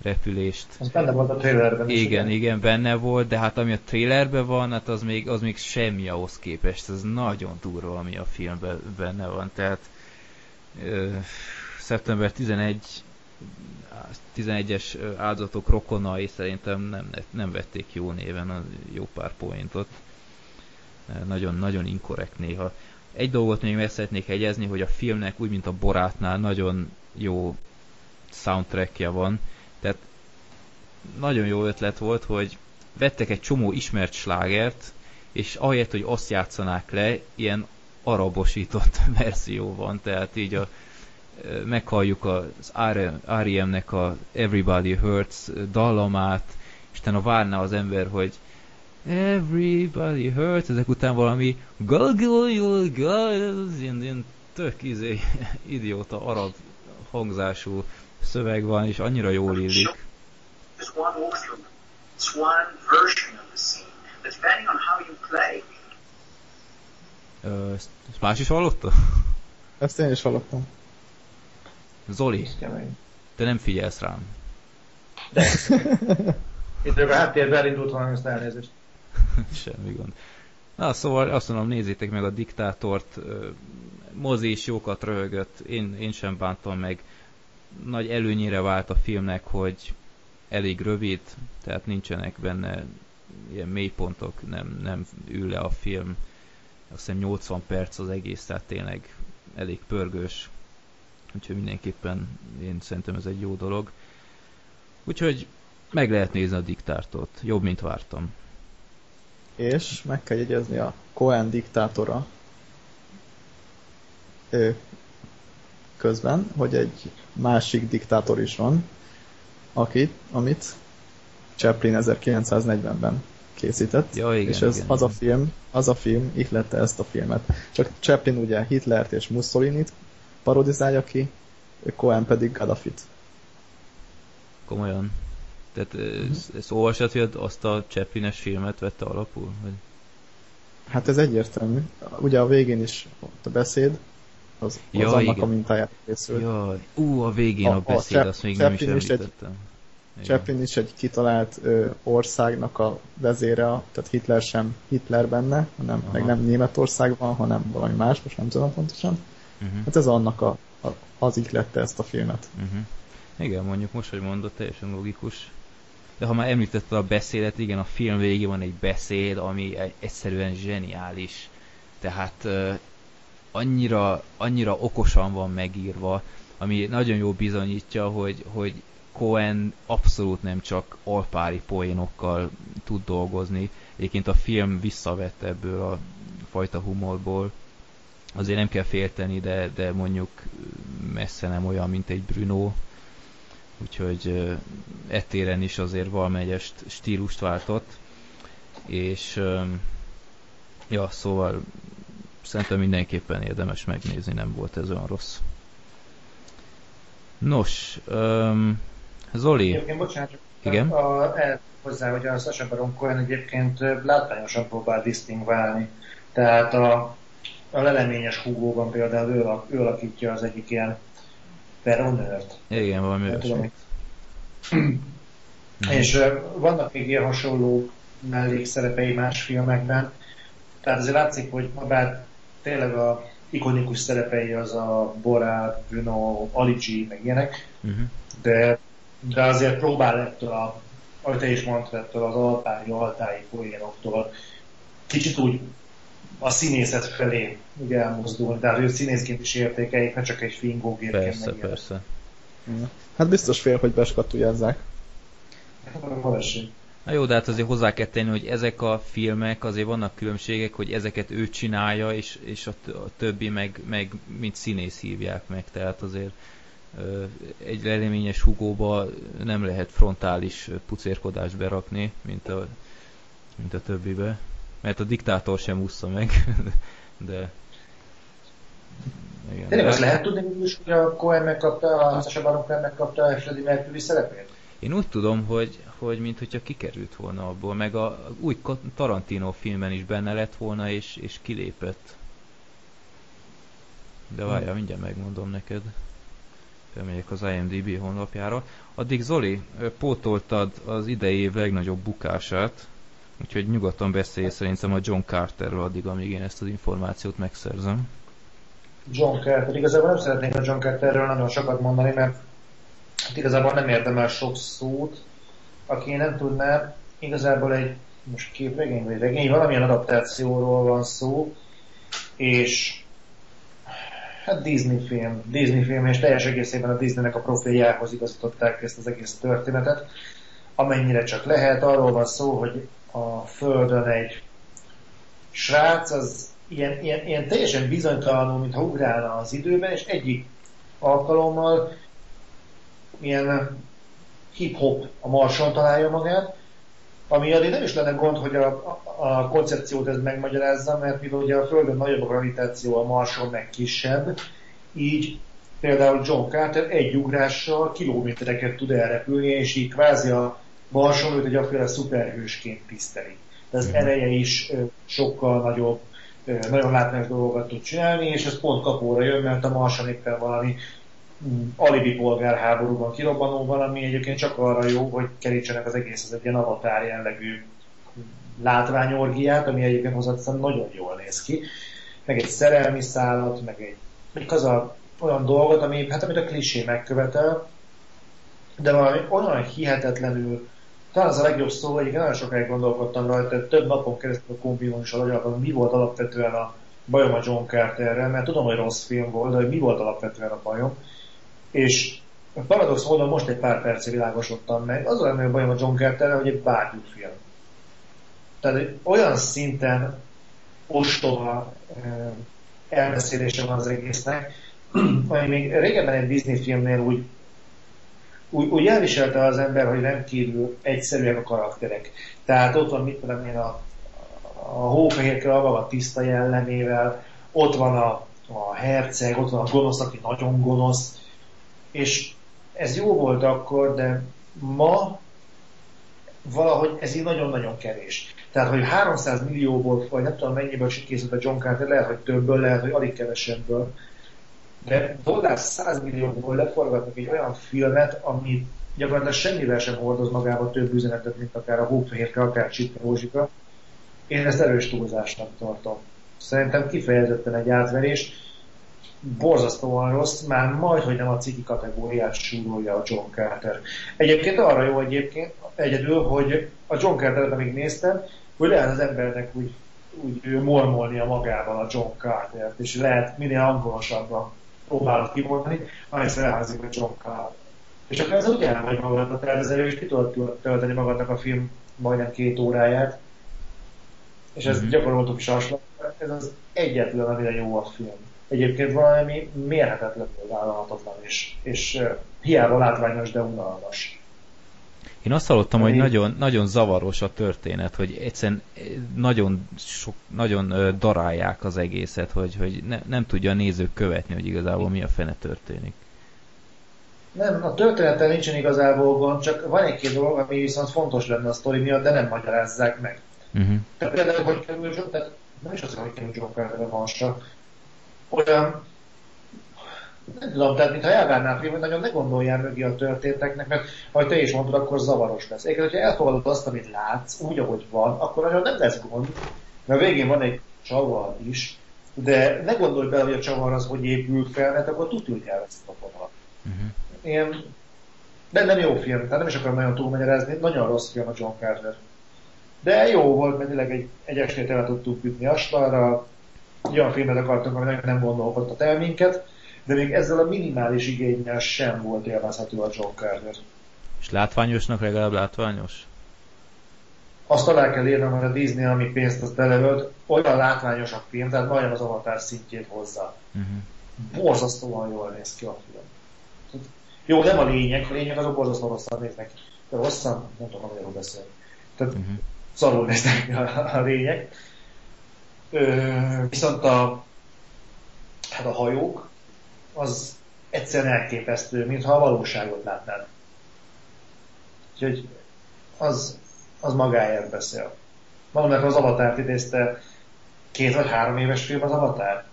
repülést. Ez benne volt a trailerben is. Igen, igen, benne volt, de hát ami a trailerben van, hát az még, az még semmi ahhoz képest. Ez nagyon durva, ami a filmben benne van. Tehát ö, szeptember 11 11-es áldozatok rokonai szerintem nem, nem vették jó néven a jó pár pointot. Nagyon, nagyon inkorrekt néha. Egy dolgot még meg szeretnék egyezni, hogy a filmnek úgy, mint a Borátnál nagyon jó soundtrackja van. Tehát nagyon jó ötlet volt, hogy vettek egy csomó ismert slágert, és ahelyett, hogy azt játszanák le, ilyen arabosított verzió van, tehát így a meghalljuk az R.E.M.-nek a Everybody Hurts dallamát, és utána várná az ember, hogy Everybody Hurts, ezek után valami Gulgul ilyen, ilyen tök izé, idióta arab hangzású szöveg van, és annyira jól illik. ezt, ezt más is hallotta? Ezt én is hallottam. Zoli, te nem figyelsz rám. De. Itt a háttérben elindult valami, ezt elnézést. Semmi gond. Na, szóval azt mondom, nézzétek meg a diktátort. Mozi is jókat röhögött, én, én sem bántam meg. Nagy előnyére vált a filmnek, hogy elég rövid, tehát nincsenek benne ilyen mélypontok, nem, nem ül le a film. Azt hiszem 80 perc az egész, tehát tényleg elég pörgős úgyhogy mindenképpen én szerintem ez egy jó dolog. Úgyhogy meg lehet nézni a diktátort, jobb, mint vártam. És meg kell jegyezni a Cohen diktátora ő, közben, hogy egy másik diktátor is van, akit, amit Chaplin 1940-ben készített, ja, igen, és ez igen, az igen. a film, az a film ihlette ezt a filmet. Csak Chaplin ugye Hitlert és Mussolinit parodizálja ki, Cohen pedig Gaddafit. Komolyan. Tehát uh-huh. ezt, ezt olvasod, hogy azt a Chaplines filmet vette alapul? Vagy? Hát ez egyértelmű. Ugye a végén is ott a beszéd, az, ja, az annak igen. a mintáját készült. Ja, ú, a végén a, a beszéd, a azt még nem is Chaplin is egy, említettem. Chaplin is egy kitalált ö, országnak a vezére, tehát Hitler sem Hitler benne, hanem Aha. meg nem Németország van, hanem valami más, most nem tudom pontosan. Uh-huh. Hát ez annak a, a, az ihlette ezt a filmet. Uh-huh. Igen, mondjuk most, hogy mondod, teljesen logikus. De ha már említette a beszédet, igen, a film végén van egy beszéd, ami egyszerűen zseniális. Tehát uh, annyira, annyira okosan van megírva, ami nagyon jó bizonyítja, hogy, hogy Cohen abszolút nem csak alpári poénokkal tud dolgozni. Egyébként a film visszavett ebből a fajta humorból. Azért nem kell félteni, de, de mondjuk messze nem olyan, mint egy Bruno. Úgyhogy etéren is azért valamelyes stílust váltott. És ja, szóval szerintem mindenképpen érdemes megnézni, nem volt ez olyan rossz. Nos, um, Zoli. Egyébként, bocsánat, csak Igen? A, hozzá, hogy a Sasha Baron Cohen egyébként látványosan próbál disztingválni. Tehát a, a leleményes húgóban például ő, ő alakítja az egyik ilyen peronőrt. Igen, valami tudom, És vannak még ilyen hasonló mellékszerepei más filmekben, tehát azért látszik, hogy bár tényleg a ikonikus szerepei az a Borát, Bruno, Alici, meg ilyenek, uh-huh. de de azért próbál ettől a, ahogy te is mondtad, ettől az alpári, altái poénoktól kicsit úgy a színészet felé ugye elmozdulni, tehát ő színészként is értékeljék, ne csak egy fingógépként. Persze, meg persze. Hát biztos fél, hogy beskatujázzák. Na jó, de hát azért hozzá kell tenni, hogy ezek a filmek, azért vannak különbségek, hogy ezeket ő csinálja, és, és a, többi meg, meg mint színész hívják meg, tehát azért egy leleményes hugóba nem lehet frontális pucérkodást berakni, mint a, mint a többibe. Mert a diktátor sem úszta meg, de... Igen. Tényleg azt lehet tudni, hogy a Cohen megkapta, a Sasha Baron Cohen megkapta a Freddie Mercury szerepét? Én úgy tudom, hogy, hogy mint hogyha kikerült volna abból, meg a új Tarantino filmben is benne lett volna, és, és kilépett. De várjál, mindjárt megmondom neked felmegyek az IMDb honlapjára. Addig Zoli, pótoltad az idei év legnagyobb bukását, úgyhogy nyugodtan beszélj szerintem a John Carterről addig, amíg én ezt az információt megszerzem. John Carter. Igazából nem szeretnék a John Carterről nagyon sokat mondani, mert hát igazából nem érdemel sok szót. Aki nem tudná, igazából egy most képregény vagy regény, valamilyen adaptációról van szó, és Hát Disney film. Disney film, és teljes egészében a Disneynek a profiljához igazították ezt az egész történetet. Amennyire csak lehet, arról van szó, hogy a Földön egy srác, az ilyen, ilyen, ilyen teljesen bizonytalanul, mintha ugrálna az időben, és egyik alkalommal ilyen hip-hop a marson találja magát, ami addig nem is lenne gond, hogy a, a koncepciót ez megmagyarázza, mert mivel ugye a Földön nagyobb a gravitáció, a Marson meg kisebb, így például John Carter egy ugrással kilométereket tud elrepülni, és így kvázi a Marson őt egy aféle szuperhősként tiszteli. De az mhm. ereje is sokkal nagyobb, nagyon látványos dolgokat tud csinálni, és ez pont kapóra jön, mert a Marson éppen valami alibi polgárháborúban kirobbanó valami egyébként csak arra jó, hogy kerítsenek az egész az egy ilyen avatár jellegű látványorgiát, ami egyébként hozzáteszem nagyon jól néz ki, meg egy szerelmi szállat, meg egy, egy az a, olyan dolgot, ami, hát amit a klisé megkövetel, de valami olyan hihetetlenül, talán az a legjobb szó, hogy nagyon sokáig gondolkodtam rajta, több napon keresztül a kombinón is a mi volt alapvetően a bajom a John Carterrel, mert tudom, hogy rossz film volt, de hogy mi volt alapvetően a bajom. És paradox módon most egy pár percig világosodtam meg. Az a legnagyobb bajom a John Carterrel, hogy egy bárgyú film. Tehát olyan szinten ostoba elbeszélése van az egésznek, ami még régebben egy Disney filmnél úgy, úgy, úgy elviselte az ember, hogy rendkívül egyszerűek a karakterek. Tehát ott van, mit tudom én, a, a hófehérke a tiszta jellemével, ott van a, a herceg, ott van a gonosz, aki nagyon gonosz, és ez jó volt akkor, de ma valahogy ez így nagyon-nagyon kevés. Tehát, hogy 300 millióból, vagy nem tudom mennyiből készült a John Carter, lehet, hogy többből, lehet, hogy alig kevesebből. De dollár 100 millióból leforgatnak egy olyan filmet, ami gyakorlatilag semmivel sem hordoz magába több üzenetet, mint akár a hófehérke, akár Csitka Rózsika. Én ezt erős túlzásnak tartom. Szerintem kifejezetten egy átverés. Borzasztóan rossz, már majd, hogy nem a ciki kategóriát súrolja a John Carter. Egyébként arra jó egyébként egyedül, hogy a John Carter-et, amíg néztem, hogy lehet az embernek úgy, úgy mormolnia magában a John Carter-t, és lehet minél angolosabban próbálod kimondani, ahelyett elhangzik a John Carter. És akkor ez úgy elmegy magad a tervezelő, és ki tudod tölteni magadnak a film majdnem két óráját, és ezt mm-hmm. gyakoroltuk is hasonló. Ez az egyetlen, amire jó a film. Egyébként valami mérhetetlenül vállalhatatlan, és, és uh, hiába látványos, de unalmas. Én azt hallottam, hogy nagyon, nagyon zavaros a történet, hogy egyszerűen nagyon, sok, nagyon darálják az egészet, hogy, hogy ne, nem tudja a nézők követni, hogy igazából mi a fene történik. Nem, a történeten nincsen igazából gond, csak van egy-két dolog, ami viszont fontos lenne a sztori miatt, de nem magyarázzák meg. Uh-huh. Tehát például, hogy kerül John, tehát nem is az, hogy kerül John Carter van csak olyan, nem tudom, tehát mintha elvárnál film, hogy nagyon ne gondoljál mögé a történteknek, mert ha te is mondod, akkor zavaros lesz. Egyébként, hogyha elfogadod azt, amit látsz, úgy, ahogy van, akkor nagyon nem lesz gond, mert a végén van egy csavar is, de ne gondolj bele, hogy a csavar az hogy épül fel, mert akkor tudja, hogy elveszett a fonalat. Uh-huh ilyen, de nem jó film, tehát nem is akarom nagyon túlmagyarázni, nagyon rossz film a John Carter. De jó volt, mert tényleg egy, egy estét el tudtuk ütni asztalra, olyan filmet akartunk, ami nem gondolkodott el minket, de még ezzel a minimális igényel sem volt élvezhető a John Carter. És látványosnak legalább látványos? Azt alá kell írnom, hogy a Disney, ami pénzt az beleölt, olyan látványos a film, tehát majdnem az avatar szintjét hozza. Uh-huh. Borzasztóan jól néz ki a film. Jó, nem a lényeg, a lényeg azok borzasztó rosszan néznek. De rosszan, nem tudom, magyarul beszélni. Tehát uh-huh. szarul néznek a, a lényeg. Ö, viszont a, hát a hajók, az egyszerűen elképesztő, mintha a valóságot látnád. Úgyhogy az, az magáért beszél. Mondom, az Avatárt idézte két vagy három éves film az Avatár.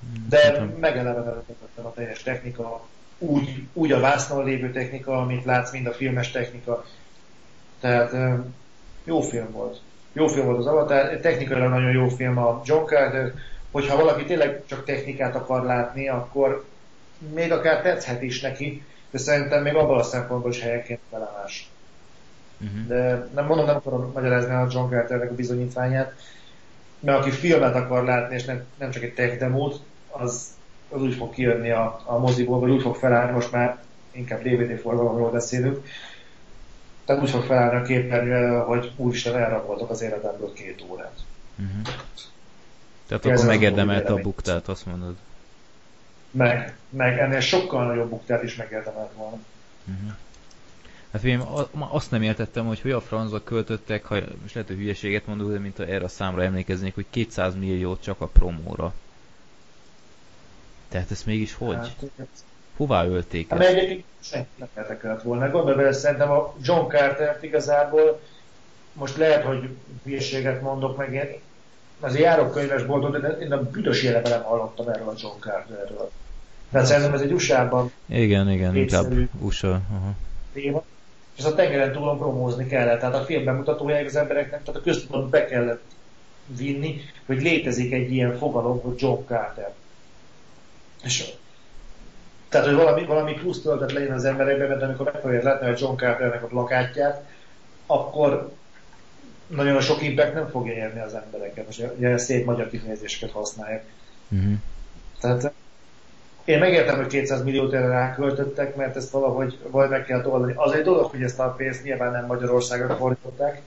Hmm, De megelevenetettem a teljes technika, úgy, úgy a vásznon lévő technika, amit látsz, mind a filmes technika. Tehát jó film volt. Jó film volt az Avatar, technikailag nagyon jó film a John Carter, hogyha valaki tényleg csak technikát akar látni, akkor még akár tetszhet is neki, de szerintem még abban a szempontból is helyenként felemás. Uh-huh. De nem mondom, nem akarom magyarázni a John Carternek a bizonyítványát, mert aki filmet akar látni, és nem, nem csak egy tech demót, az az úgy fog kijönni a, a moziból, vagy úgy fog felállni, most már inkább DVD forgalomról beszélünk, tehát úgy fog felállni a képernyő, hogy úristen elraboltak az életemből két órát. Uh-huh. Tehát akkor megérdemelt a buktát, azt mondod. Meg, meg ennél sokkal nagyobb buktát is megérdemelt volna. Uh-huh. Hát én azt nem értettem, hogy hogy a francba költöttek, ha most lehet, hogy hülyeséget mondok, de mint erre a számra emlékeznék, hogy 200 milliót csak a promóra. Tehát ezt mégis hogy? Hát, Hová ölték hát, ezt? Egyébként senki nem érdekelt volna. Gondolj bele, szerintem a John Carter igazából most lehet, hogy hülyeséget mondok meg, én azért járok könyvesboltot, de én a büdös éleve nem hallottam erről a John Carterről. Tehát szerintem ez egy USA-ban Igen, igen, inkább USA. Aha. Téma. És ezt a tengeren túlon promózni kellett. Tehát a film bemutatója az embereknek, tehát a köztudatban be kellett vinni, hogy létezik egy ilyen fogalom, hogy John Carter. És tehát, hogy valami, valami plusz töltet legyen az emberekben, mert amikor meg fogják látni a John Carternek a plakátját, akkor nagyon sok impact nem fogja érni az embereket. Most ugye szép magyar kifejezéseket használják. Uh-huh. Tehát én megértem, hogy 200 milliót erre ráköltöttek, mert ezt valahogy vagy meg kell oldani. Az egy dolog, hogy ezt a pénzt nyilván nem Magyarországra fordították,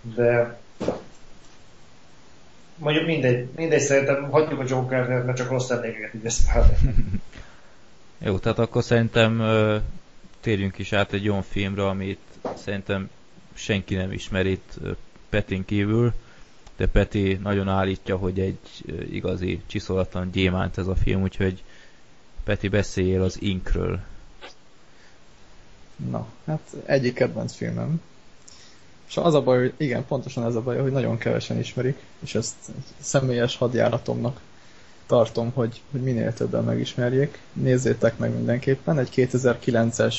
de mondjuk mindegy, mindegy szerintem hagyjuk a Joker-t, mert csak rossz emlékeket így Jó, tehát akkor szerintem térjünk is át egy olyan filmre, amit szerintem senki nem ismer itt Petin kívül, de Peti nagyon állítja, hogy egy igazi csiszolatlan gyémánt ez a film, úgyhogy Peti beszéljél az Inkről. Na, hát egyik kedvenc filmem. És az a baj, hogy igen, pontosan ez a baj, hogy nagyon kevesen ismerik, és ezt személyes hadjáratomnak tartom, hogy, hogy minél többen megismerjék. Nézzétek meg mindenképpen, egy 2009-es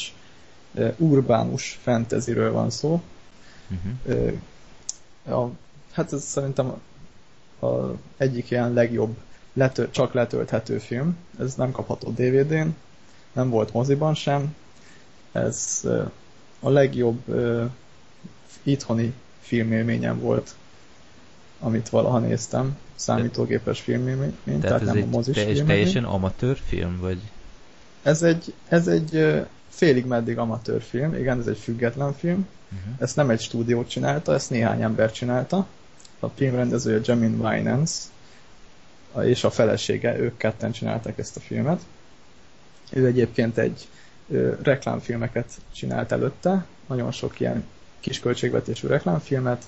uh, urbánus fantasyről van szó. Uh-huh. Uh, a, hát ez szerintem a, a egyik ilyen legjobb letö- csak letölthető film. Ez nem kapható DVD-n, nem volt moziban sem. Ez a legjobb itthoni filmélményem volt, amit valaha néztem számítógépes filmélmény, tehát, tehát nem a mozis teljes, teljesen amatőr film, vagy? Ez egy, ez egy félig meddig amatőr film, igen, ez egy független film. Uh-huh. Ezt nem egy stúdió csinálta, ezt néhány ember csinálta. A filmrendezője Jamin Winans és a felesége, ők ketten csinálták ezt a filmet. Ő egyébként egy ö, reklámfilmeket csinált előtte, nagyon sok ilyen kisköltségvetésű reklámfilmet,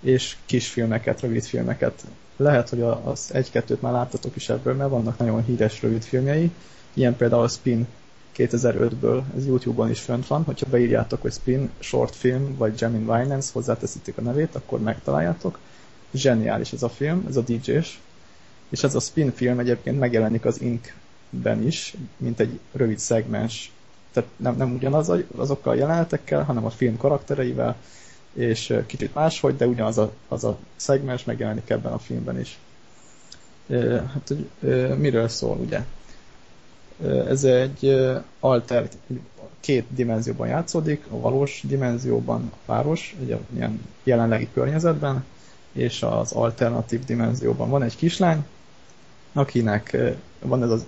és kisfilmeket, rövidfilmeket lehet, hogy az egy-kettőt már láttatok is ebből, mert vannak nagyon híres rövidfilmjei, ilyen például a Spin 2005-ből, ez YouTube-on is fönt van, hogyha beírjátok, hogy Spin, short film, vagy Jamin Winans, hozzáteszitek a nevét, akkor megtaláljátok. Zseniális ez a film, ez a DJ-s, és ez a Spin film egyébként megjelenik az Ink-ben is, mint egy rövid szegmens. Tehát nem, nem ugyanaz azokkal a jelenetekkel, hanem a film karaktereivel, és kicsit máshogy, de ugyanaz a, az a szegmens megjelenik ebben a filmben is. Hát, hogy miről szól, ugye? Ez egy alter, két dimenzióban játszódik, a valós dimenzióban a város, egy ilyen jelenlegi környezetben, és az alternatív dimenzióban van egy kislány, akinek van ez az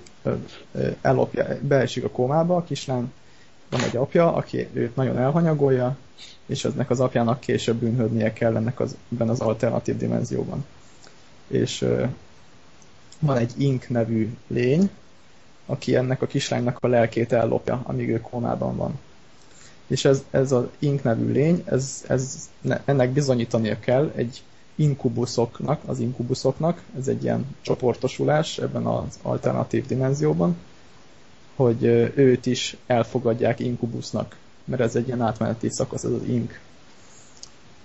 ellopja, beesik a kómába a kislány, van egy apja, aki őt nagyon elhanyagolja, és eznek az apjának később bűnhődnie kell ennek az, ebben az alternatív dimenzióban. És van egy Ink nevű lény, aki ennek a kislánynak a lelkét ellopja, amíg ő kómában van. És ez, ez az Ink nevű lény, ez, ez, ennek bizonyítania kell egy inkubuszoknak, az inkubuszoknak, ez egy ilyen csoportosulás ebben az alternatív dimenzióban, hogy őt is elfogadják inkubusznak mert ez egy ilyen átmeneti szakasz, ez az ink.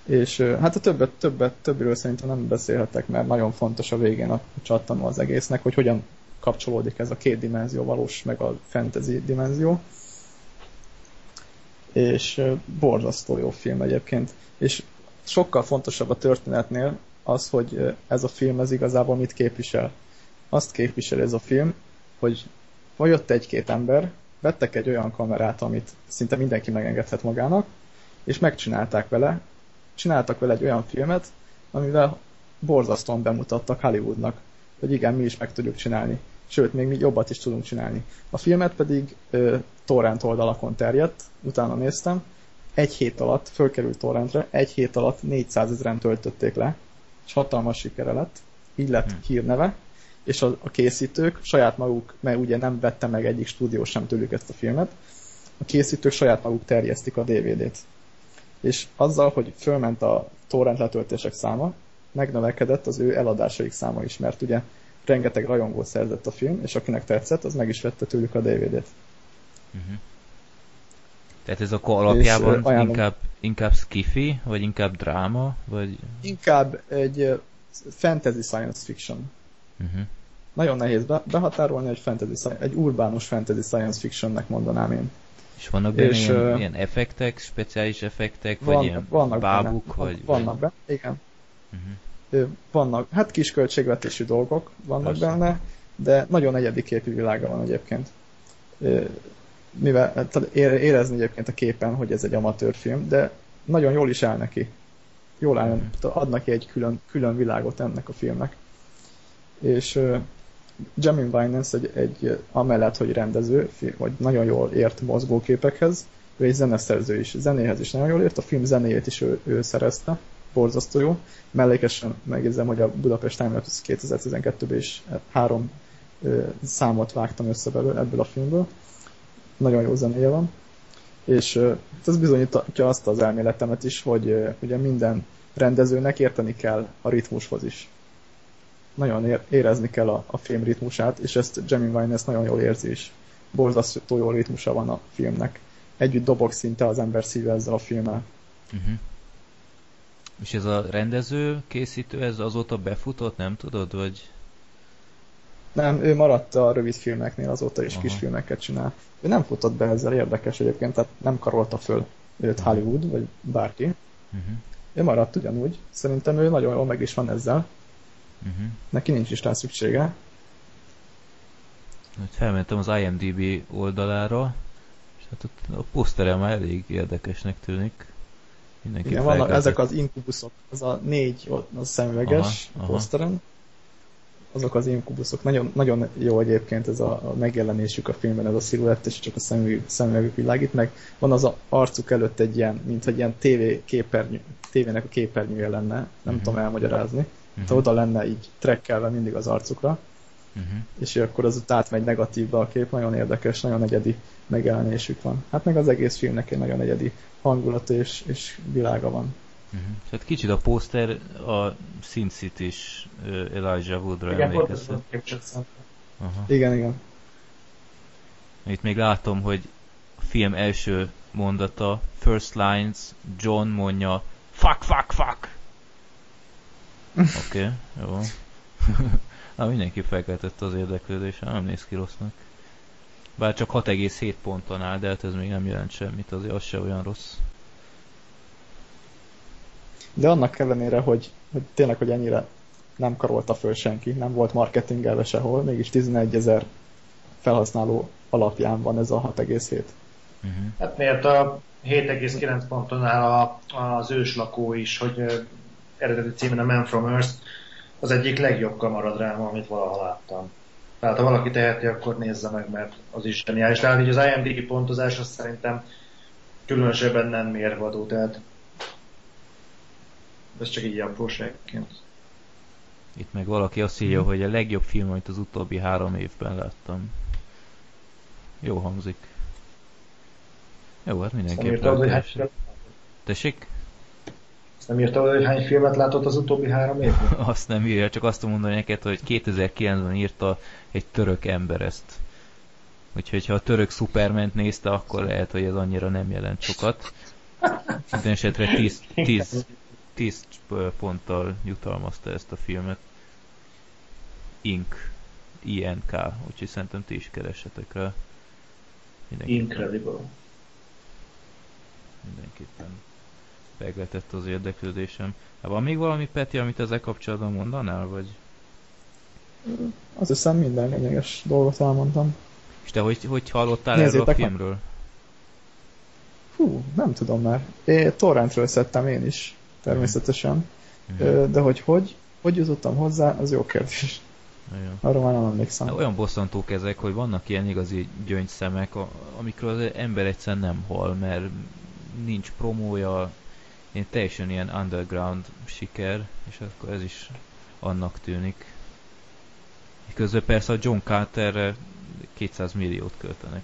És hát a többet, többet, többről szerintem nem beszélhetek, mert nagyon fontos a végén a csattanó az egésznek, hogy hogyan kapcsolódik ez a két dimenzió, valós meg a fantasy dimenzió. És borzasztó jó film egyébként. És sokkal fontosabb a történetnél az, hogy ez a film ez igazából mit képvisel. Azt képvisel ez a film, hogy jött egy-két ember, vettek egy olyan kamerát, amit szinte mindenki megengedhet magának, és megcsinálták vele, csináltak vele egy olyan filmet, amivel borzasztóan bemutattak Hollywoodnak, hogy igen, mi is meg tudjuk csinálni. Sőt, még mi jobbat is tudunk csinálni. A filmet pedig ö, torrent oldalakon terjedt, utána néztem, egy hét alatt fölkerült torrentre, egy hét alatt 400 ezeren töltötték le, és hatalmas sikere lett, így lett hmm. hírneve, és a, a készítők saját maguk, mert ugye nem vette meg egyik stúdió sem tőlük ezt a filmet, a készítők saját maguk terjesztik a DVD-t. És azzal, hogy fölment a torrent letöltések száma, megnövekedett az ő eladásaik száma is, mert ugye rengeteg rajongó szerzett a film, és akinek tetszett, az meg is vette tőlük a DVD-t. Uh-huh. Tehát ez akkor alapjában és, inkább, inkább skifi, vagy inkább dráma, vagy... Inkább egy fantasy science fiction. Uh-huh. Nagyon nehéz be, behatárolni, egy, fantasy, egy urbánus fantasy science fictionnek mondanám én. És vannak benne és, ilyen, uh, ilyen effektek, speciális effektek, van, vagy ilyen vannak bábuk, benne, vagy... Vannak benne, igen. Uh-huh. Vannak, hát kis költségvetésű dolgok vannak Persze. benne, de nagyon egyedi képű világa van egyébként. Mivel hát érezni egyébként a képen, hogy ez egy amatőr film, de nagyon jól is áll neki. Jól áll, ad neki egy külön, külön világot ennek a filmnek és Jamin Binance egy, egy, amellett, hogy rendező, hogy nagyon jól ért mozgóképekhez, ő egy zeneszerző is, zenéhez is nagyon jól ért, a film zenéjét is ő, ő szerezte, borzasztó jó. Mellékesen megjegyzem, hogy a Budapest Time 2012-ben is három ö, számot vágtam össze belőle ebből a filmből. Nagyon jó zenéje van. És ö, ez bizonyítja azt az elméletemet is, hogy ö, ugye minden rendezőnek érteni kell a ritmushoz is nagyon érezni kell a, a film ritmusát, és ezt Jamie Wine ezt nagyon jól érzi is. Borzasztó jó ritmusa van a filmnek. Együtt dobog szinte az ember szíve ezzel a filmmel. Uh-huh. És ez a rendező, készítő, ez azóta befutott, nem tudod, vagy... Nem, ő maradt a rövid filmeknél, azóta is Aha. kis filmeket csinál. Ő nem futott be ezzel, érdekes egyébként, tehát nem karolta föl őt Hollywood, vagy bárki. Uh-huh. Ő maradt ugyanúgy. Szerintem ő nagyon jól meg is van ezzel. Uh-huh. Neki nincs is rá szüksége. Hát felmentem az IMDb oldalára, és hát ott a posztere már elég érdekesnek tűnik. Mindenki Igen, vannak ezek az inkubuszok, az a négy ott, az szemüveges Aha, poszteren. Azok az inkubuszok. Nagyon, nagyon jó egyébként ez a, a megjelenésük a filmben, ez a sziluett, és csak a szemüveg, szemüvegük világít meg. Van az a arcuk előtt egy ilyen, mint hogy ilyen TV képernyő, tévének a képernyője lenne, nem Mhm. tudom elmagyarázni. Mhm. Uh-huh. oda lenne így trekkelve mindig az arcukra, Uh-huh. és akkor az ott átmegy negatívba a kép, nagyon érdekes, nagyon egyedi megjelenésük van. Hát meg az egész filmnek egy nagyon egyedi hangulata és, és világa van. Uh-huh. Hát kicsit a poszter a Sin city is uh, Elijah Woodra Igen, emlékeztet. Aha. Igen, igen. Itt még látom, hogy a film első mondata, first lines, John mondja, fuck, fuck, fuck! Oké, okay, jó. Na, mindenki felkeltette az érdeklődésre, nem néz ki rossznak. Bár csak 6,7 ponton áll, de hát ez még nem jelent semmit, azért az se olyan rossz. De annak ellenére, hogy, hogy tényleg, hogy ennyire nem karolta föl senki, nem volt marketingelve sehol, mégis 11 ezer felhasználó alapján van ez a 6,7. Uh-huh. Hát miért a 7,9 ponton áll a, az őslakó is, hogy eredeti címen a Man from Earth az egyik legjobb kamaradráma, amit valaha láttam. Tehát ha valaki teheti, akkor nézze meg, mert az is zseniális. Tehát így az IMDb pontozás az szerintem különösebben nem mérvadó, tehát ez csak így apróságként. Itt meg valaki azt írja, hogy a legjobb film, amit az utóbbi három évben láttam. Jó hangzik. Jó, hát mindenképp hogy lelkes. filmet- Tessék? Azt nem írtad, hogy hány filmet látott az utóbbi három évben? Azt nem írja, csak azt mondani neked, hogy 2009-ben írta egy török ember ezt. Úgyhogy ha a török Superment nézte, akkor lehet, hogy ez annyira nem jelent sokat. Minden esetre 10, 10, 10 ponttal jutalmazta ezt a filmet. Ink. INK. Úgyhogy szerintem ti is keressetek rá. Mindenki, Incredible. mindenképpen megletett az érdeklődésem. Hát van még valami, Peti, amit ezzel kapcsolatban mondanál, vagy? Azt hiszem minden lényeges dolgot elmondtam. És te hogy, hogy hallottál erről a Nézzétek meg. filmről? Hú, nem tudom már. Én torrentről szedtem én is, természetesen. Ö, De hogy hogy, hogy jutottam hozzá, az jó kérdés. Nagyon. Arra már nem emlékszem. Hát olyan bosszantók ezek, hogy vannak ilyen igazi gyöngyszemek, amikről az ember egyszerűen nem hal, mert nincs promója, én teljesen ilyen underground siker, és akkor ez is annak tűnik. Közben persze a John Carterre 200 milliót költenek.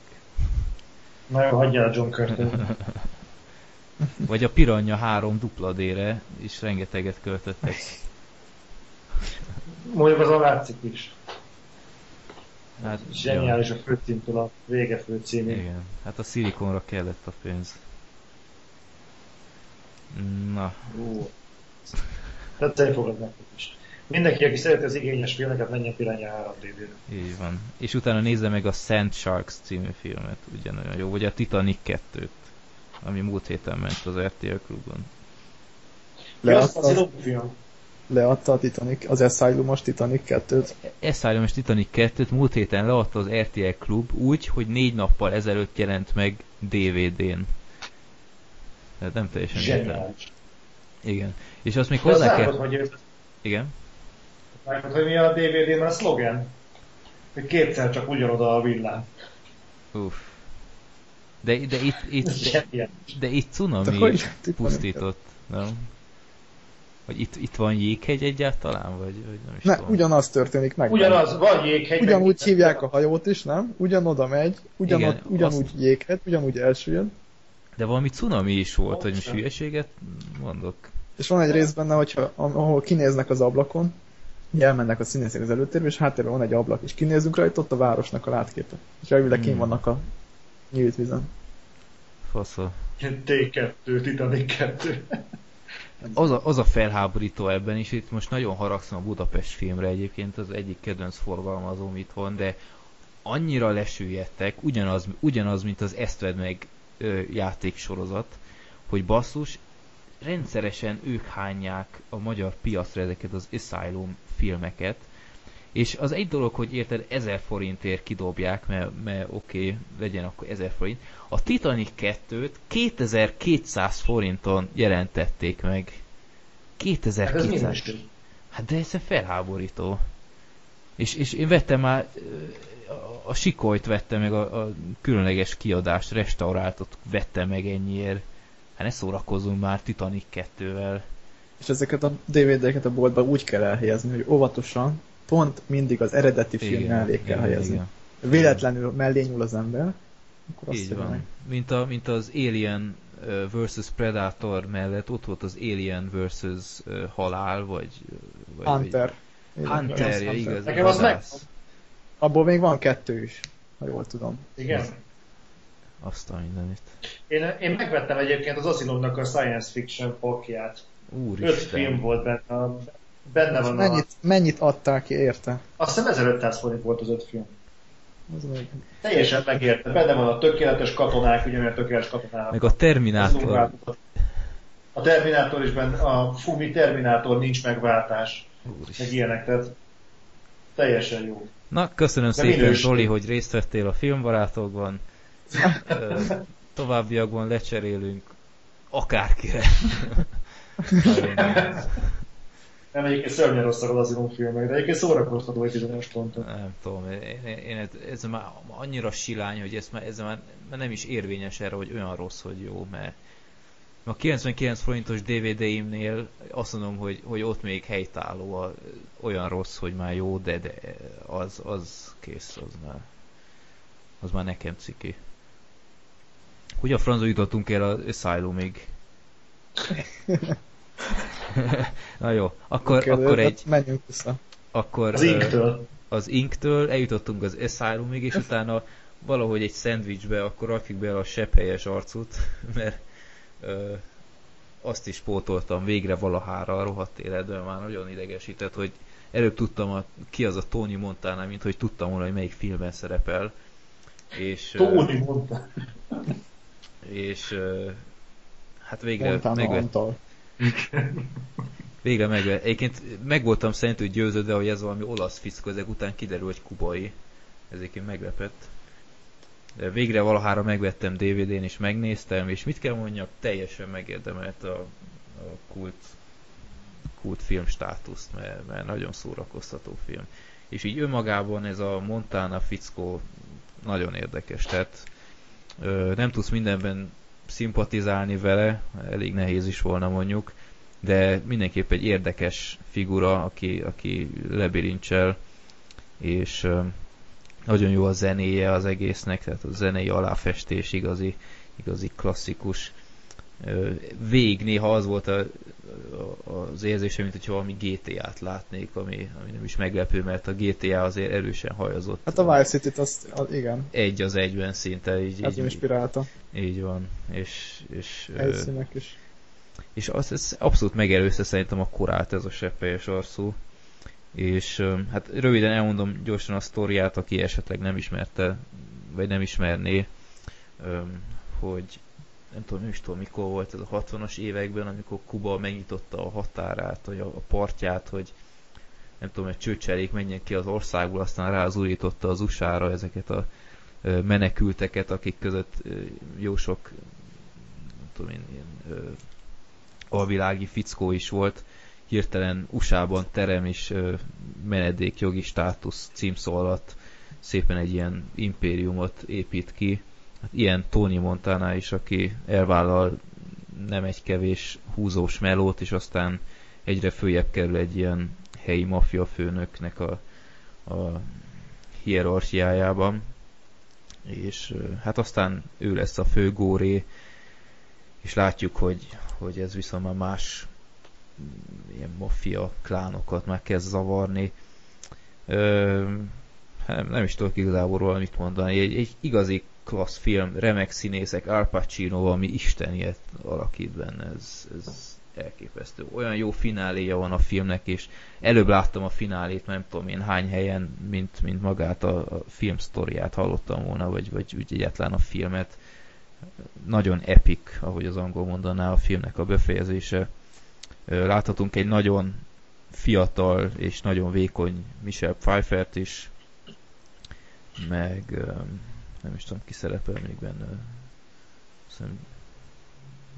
Na jó, hagyjál a John Carter. Vagy a Piranha 3 dupla D-re is rengeteget költöttek. Mondjuk az a látszik is. Hát, Zseniális a főcímtől a vége főcímig. Igen, hát a szilikonra kellett a pénz. Na. Tetszeni fogod nektek is. Mindenki, aki szereti az igényes filmeket, menjen Piranha 3 d így van. És utána nézze meg a Sand Sharks című filmet, ugyanolyan jó. Vagy a Titanic 2-t, ami múlt héten ment az RTL klubon. Leadta az Leadta, film. leadta a Titanic, az Asylumos Titanic 2-t. Asylum és Titanic 2-t múlt héten leadta az RTL klub úgy, hogy négy nappal ezelőtt jelent meg DVD-n. Tehát nem teljesen értem. Igen. És azt még De azt hozzá kell... hogy, ő- Igen? látod, hogy mi a DVD-ben a szlogen? Hogy kétszer csak ugyanoda a villám. Uff. De, de itt, itt, Zseniális. de itt De cunami hogy Titanic? pusztított, nem? Vagy itt, itt van jéghegy egyáltalán, vagy, vagy nem is Ne, tudom. ugyanaz történik meg. Ugyanaz, van jéghegy. Ugyanúgy hívják a hajót is, nem? Ugyanoda megy, ugyanott, Igen, ugyanúgy jéghet, ugyanúgy elsüllyed. De valami cunami is volt, hogy most hülyeséget mondok. És van egy rész benne, hogyha, ahol kinéznek az ablakon, elmennek a színészek az előtérbe, és háttérben van egy ablak, és kinézünk rajta, ott a városnak a látképe. És elvileg Hmm. hmm. vannak a nyílt vizen. Fasza. T2, Titanic 2. az a, az a felháborító ebben is, itt most nagyon haragszom a Budapest filmre egyébként, az egyik kedvenc forgalmazóm itthon, de annyira lesüllyedtek, ugyanaz, ugyanaz mint az Esztved meg ö, játéksorozat, hogy basszus, rendszeresen ők hányják a magyar piacra ezeket az Asylum filmeket, és az egy dolog, hogy érted, 1000 forintért kidobják, mert, mert oké, okay, legyen akkor 1000 forint. A Titanic 2-t 2200 forinton jelentették meg. 2200. Hát, hát de ez felháborító. És, és én vettem már, a, sikolyt vettem meg, a, a különleges kiadást, restauráltot vettem meg ennyiért. Hát ne szórakozzunk már Titanic 2-vel. És ezeket a DVD-ket a boltban úgy kell elhelyezni, hogy óvatosan, pont mindig az eredeti film igen, mellé kell helyezni. Igen. Véletlenül mellé nyúl az ember, akkor azt Így van. Mint, a, mint az Alien versus Predator mellett ott volt az Alien versus Halál, vagy... vagy Hunter. Vagy... Hunter, ja, igaz. Nekem az meg... Abból még van kettő is, ha jól tudom. Igen? Azt a mindenit. Én, én megvettem egyébként az Asylumnak a science fiction pakját. Úristen. Öt film volt benne. Benne van mennyit, a... mennyit adták ki érte? Azt hiszem 1500 forint volt az öt film. Az meg... Teljesen megérte. Benne van a tökéletes katonák, ugyanilyen tökéletes katonák. Meg a Terminátor. A Terminátor is benne, a Fumi Terminátor nincs megváltás. Úristen. Meg ilyenek, tehát teljesen jó. Na, köszönöm De szépen Zoli, hogy részt vettél a filmbarátokban. Továbbiakban lecserélünk akárkire. Nem, egyébként szörnyen rosszak az Asylum filmek, de egyébként szórakoztató egy bizonyos ponton. Nem tudom, én, én, ez, ez már annyira silány, hogy ez már, ez már nem is érvényes erre, hogy olyan rossz, hogy jó, mert a 99 forintos DVD-imnél azt mondom, hogy, hogy ott még helytálló, a, olyan rossz, hogy már jó, de, de az, az kész, az már, az már nekem ciki. Hogy a franzó jutottunk el az Asylumig? Na jó, akkor, okay, akkor egy... Menjünk vissza. Akkor, az Inktől. Az Inktől eljutottunk az Asylumig, és utána valahogy egy szendvicsbe akkor rakjuk be a sepphelyes arcut, mert ö, azt is pótoltam végre valahára a rohadt életben, már nagyon idegesített, hogy előbb tudtam, a, ki az a Tony Montana, mint hogy tudtam volna, hogy melyik filmben szerepel. És, Tony Montana. És hát végre megvett, végre megvett. Egyébként meg voltam szerintű győződve, hogy ez valami olasz fickó, ezek után kiderül, hogy kubai. Ez egyébként meglepett. Végre valahára megvettem DVD-n és megnéztem, és mit kell mondjak, teljesen megérdemelt a, a kult, kult film státuszt, mert, mert nagyon szórakoztató film. És így önmagában ez a Montana fickó nagyon érdekes, tehát ö, nem tudsz mindenben szimpatizálni vele, elég nehéz is volna mondjuk, de mindenképp egy érdekes figura, aki, aki lebirincsel, és nagyon jó a zenéje az egésznek, tehát a zenei aláfestés igazi, igazi klasszikus. Vég néha az volt a, az érzésem, mint hogyha valami GTA-t látnék, ami, ami nem is meglepő, mert a GTA azért erősen hajazott. Hát a Vice City-t azt, az, igen. Egy az egyben szinte. Így, Ez így, inspirálta. Így van. És, és, Helyszínek is. És az, ez abszolút megelőzte szerintem a korát ez a seppelyes arcú és hát röviden elmondom gyorsan a sztoriát, aki esetleg nem ismerte, vagy nem ismerné, hogy nem tudom, nem is tudom mikor volt ez a 60-as években, amikor Kuba megnyitotta a határát, vagy a partját, hogy nem tudom, egy csőcserék menjen ki az országból, aztán rázúrította az USA-ra ezeket a menekülteket, akik között jó sok nem tudom én, ilyen alvilági fickó is volt, hirtelen USA-ban terem és menedékjogi státusz címszó alatt szépen egy ilyen impériumot épít ki. Hát ilyen Tony Montana is, aki elvállal nem egy kevés húzós melót, és aztán egyre följebb kerül egy ilyen helyi maffia főnöknek a, a hierarchiájában. És hát aztán ő lesz a fő góré, és látjuk, hogy, hogy ez viszont már más ilyen maffia klánokat meg kezd zavarni. Ö, hát nem is tudok igazából róla mit mondani. Egy, egy igazi klassz film, remek színészek, Al Pacino valami isteniet alakít benne. Ez, ez elképesztő. Olyan jó fináléja van a filmnek, és előbb láttam a finálét, nem tudom én hány helyen, mint, mint magát a, a film sztoriát hallottam volna, vagy, vagy úgy egyáltalán a filmet. Nagyon epic, ahogy az angol mondaná a filmnek a befejezése. Láthatunk egy nagyon fiatal és nagyon vékony Michelle Pfeiffert is, meg nem is tudom ki szerepel még benne. Szerintem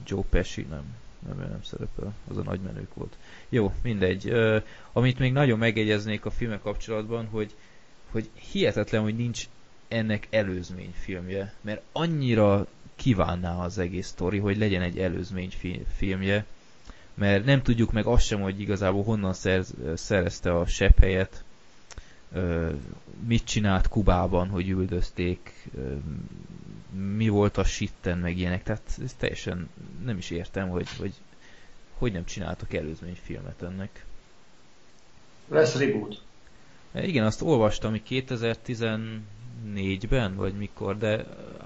Joe Pesci nem, nem, nem szerepel, az a nagy menők volt. Jó, mindegy. Amit még nagyon megjegyeznék a filmek kapcsolatban, hogy, hogy hihetetlen, hogy nincs ennek előzmény filmje, mert annyira kívánná az egész sztori, hogy legyen egy előzmény filmje, mert nem tudjuk meg azt sem, hogy igazából honnan szerz, szerezte a sepp helyet, mit csinált Kubában, hogy üldözték, mi volt a sitten, meg ilyenek, tehát ez teljesen nem is értem, hogy hogy, hogy nem csináltak filmet ennek. Lesz reboot. Igen, azt olvastam, hogy 2014-ben, vagy mikor, de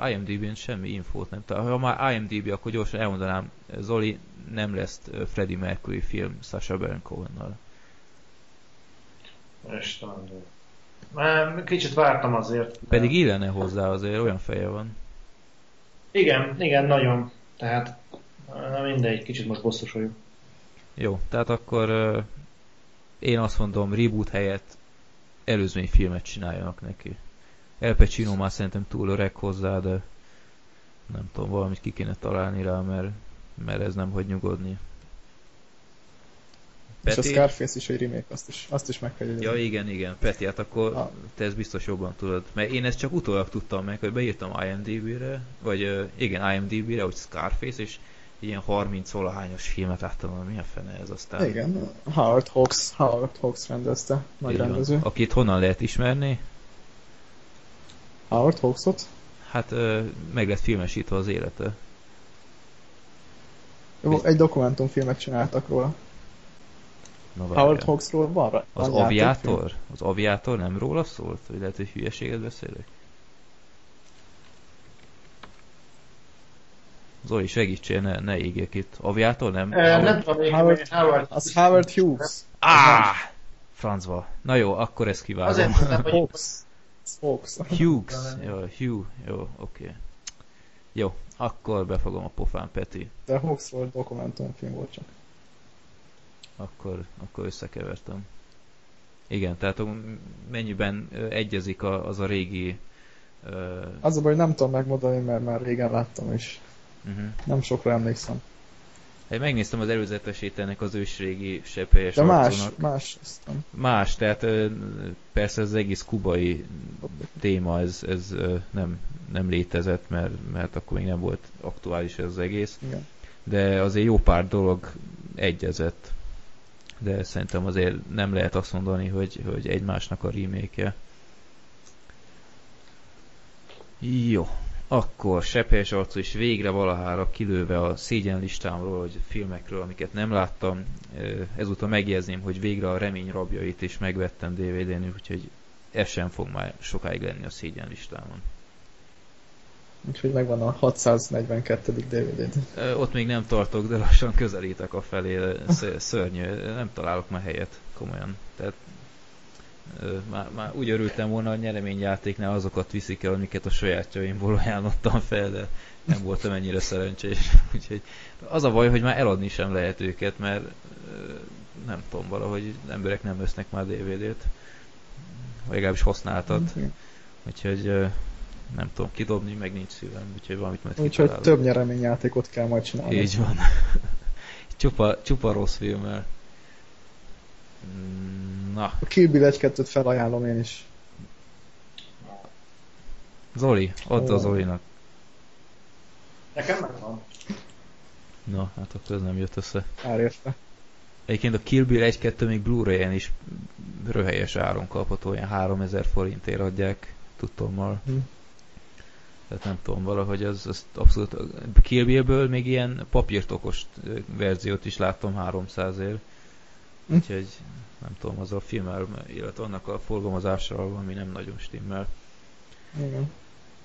IMDb-n semmi infót nem. Tehát, ha már IMDb, akkor gyorsan elmondanám, Zoli, nem lesz Freddie Mercury film Sasha Baron Cohen-nal. Istenem, már kicsit vártam azért. Pedig illene hozzá azért, olyan feje van. Igen, igen, nagyon. Tehát, na mindegy, kicsit most bosszus vagyok. Jó, tehát akkor uh, én azt mondom, reboot helyett előzmény filmet csináljanak neki. El Pacino már szerintem túl öreg hozzá, de nem tudom, valamit ki kéne találni rá, mert, mert ez nem hogy nyugodni. Peti? És a Scarface is egy remake, azt is, azt is meg kell jegyezni. Ja, igen, igen. Peti, hát akkor ah. te ezt biztos jobban tudod. Mert én ezt csak utólag tudtam meg, hogy beírtam IMDb-re, vagy igen, IMDb-re, hogy Scarface, és ilyen 30 valahányos filmet láttam, hogy mi a fene ez aztán. Igen, Howard Hawks, Howard Hawks rendezte, nagy rendező. Akit honnan lehet ismerni? Howard Hawksot? Hát uh, meg lett filmesítve az élete. Egy dokumentumfilmet csináltak róla. Na, Howard Hawksról van rá? Az aviátor? Az aviátor nem róla szólt? Vagy lehet, hogy hülyeséget beszélek? Zoli, segítsél, ne, ne égjek itt. Aviátor nem? E, Howard... Nem tudom, Howard, Howard, az Howard Hughes. Ah! Francba. Na jó, akkor ezt kiválom. Azért nem, Hawks. Hawks. Hughes. Jó, Hugh. Jó, oké. Okay. Jó, akkor befogom a pofán, Peti. De Hawksról dokumentumfilm volt csak akkor, akkor összekevertem. Igen, tehát mennyiben egyezik az a régi... Uh... Az a baj, nem tudom megmondani, mert már régen láttam, és uh-huh. nem sokra emlékszem. Hát megnéztem az előzetesét ennek az ősrégi sepphelyes De más, arcúnak. más. Aztán. Más, tehát persze az egész kubai téma, ez, ez nem, nem létezett, mert, mert akkor még nem volt aktuális ez az egész. Igen. De azért jó pár dolog egyezett de szerintem azért nem lehet azt mondani, hogy, hogy egymásnak a remake Jó, akkor Sepphelyes arcú is végre valahára kilőve a szégyen listámról, hogy filmekről, amiket nem láttam. Ezúttal megjegyezném, hogy végre a remény rabjait is megvettem DVD-n, úgyhogy ez sem fog már sokáig lenni a szégyen listámon. Úgyhogy megvan a 642. DVD-d. Ott még nem tartok, de lassan közelítek a felé. Szörnyű, nem találok már helyet, komolyan. Tehát már, már úgy örültem volna a nyereményjátéknál azokat viszik el, amiket a sajátjaimból ajánlottam fel, de nem voltam ennyire szerencsés. Úgyhogy az a baj, hogy már eladni sem lehet őket, mert nem tudom, valahogy emberek nem vesznek már DVD-t. Vagy legalábbis használtad. Úgyhogy nem tudom kidobni, meg nincs szívem, úgyhogy valamit majd Úgyhogy több nyereményjátékot kell majd csinálni. Így van. csupa, csupa rossz filmmel. Na. A Kill Bill 1 2 felajánlom én is. Zoli, ott oh. az Zolinak. Nekem megvan. Na, hát akkor ez nem jött össze. Árérte. Egyébként a Kill Bill 1-2 még Blu-ray-en is röhelyes áron kapható, olyan 3000 forintért adják tudtommal. Hm. Tehát nem tudom, valahogy az, az abszolút Kill Bill-ből még ilyen papírtokos verziót is láttam 300 ér. Hm. Úgyhogy nem tudom, az a filmmel, illetve annak a forgalmazással, ami nem nagyon stimmel. Igen.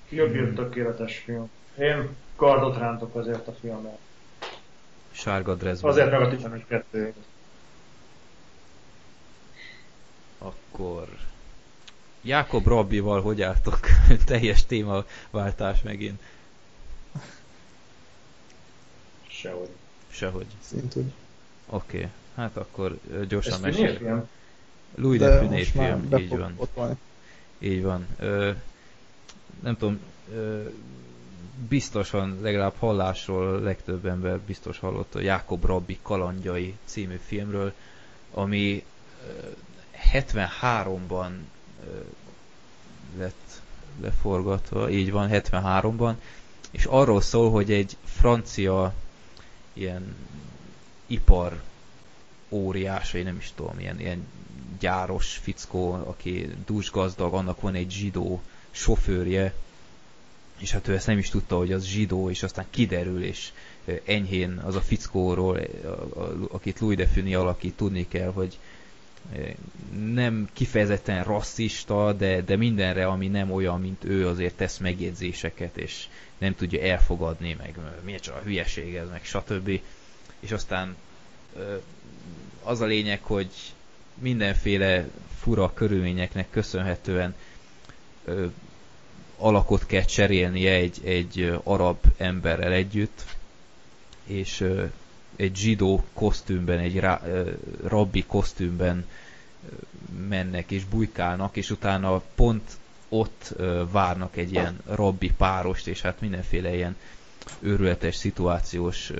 Kill Bill tökéletes film. Én kardot rántok azért a filmmel. Sárga dressben. Azért meg a 12. Akkor... Jákob Rabbival hogy álltok? Teljes témaváltás megint. Sehogy. Sehogy. Szintúgy. Oké. Okay. Hát akkor gyorsan Ez mesél. film? Louis De de Funès film, így van. Így van. Ö, nem tudom, ö, biztosan legalább hallásról legtöbb ember biztos hallott a Jákob Rabbi kalandjai című filmről, ami ö, 73-ban ö, lett leforgatva, így van, 73-ban, és arról szól, hogy egy francia ilyen ipar óriás, vagy nem is tudom, ilyen, ilyen gyáros fickó, aki dúsgazdag, annak van egy zsidó sofőrje, és hát ő ezt nem is tudta, hogy az zsidó, és aztán kiderül, és enyhén az a fickóról, akit Louis de Funès alakít, tudni kell, hogy nem kifejezetten rasszista, de, de mindenre, ami nem olyan, mint ő, azért tesz megjegyzéseket, és nem tudja elfogadni, meg miért csak a hülyeség ez, meg stb. És aztán az a lényeg, hogy mindenféle fura körülményeknek köszönhetően ö, alakot kell cserélnie egy, egy ö, arab emberrel együtt, és ö, egy zsidó kosztümben, egy rá, ö, rabbi kosztümben ö, mennek és bujkálnak, és utána pont ott ö, várnak egy ilyen rabbi párost, és hát mindenféle ilyen őrületes szituációs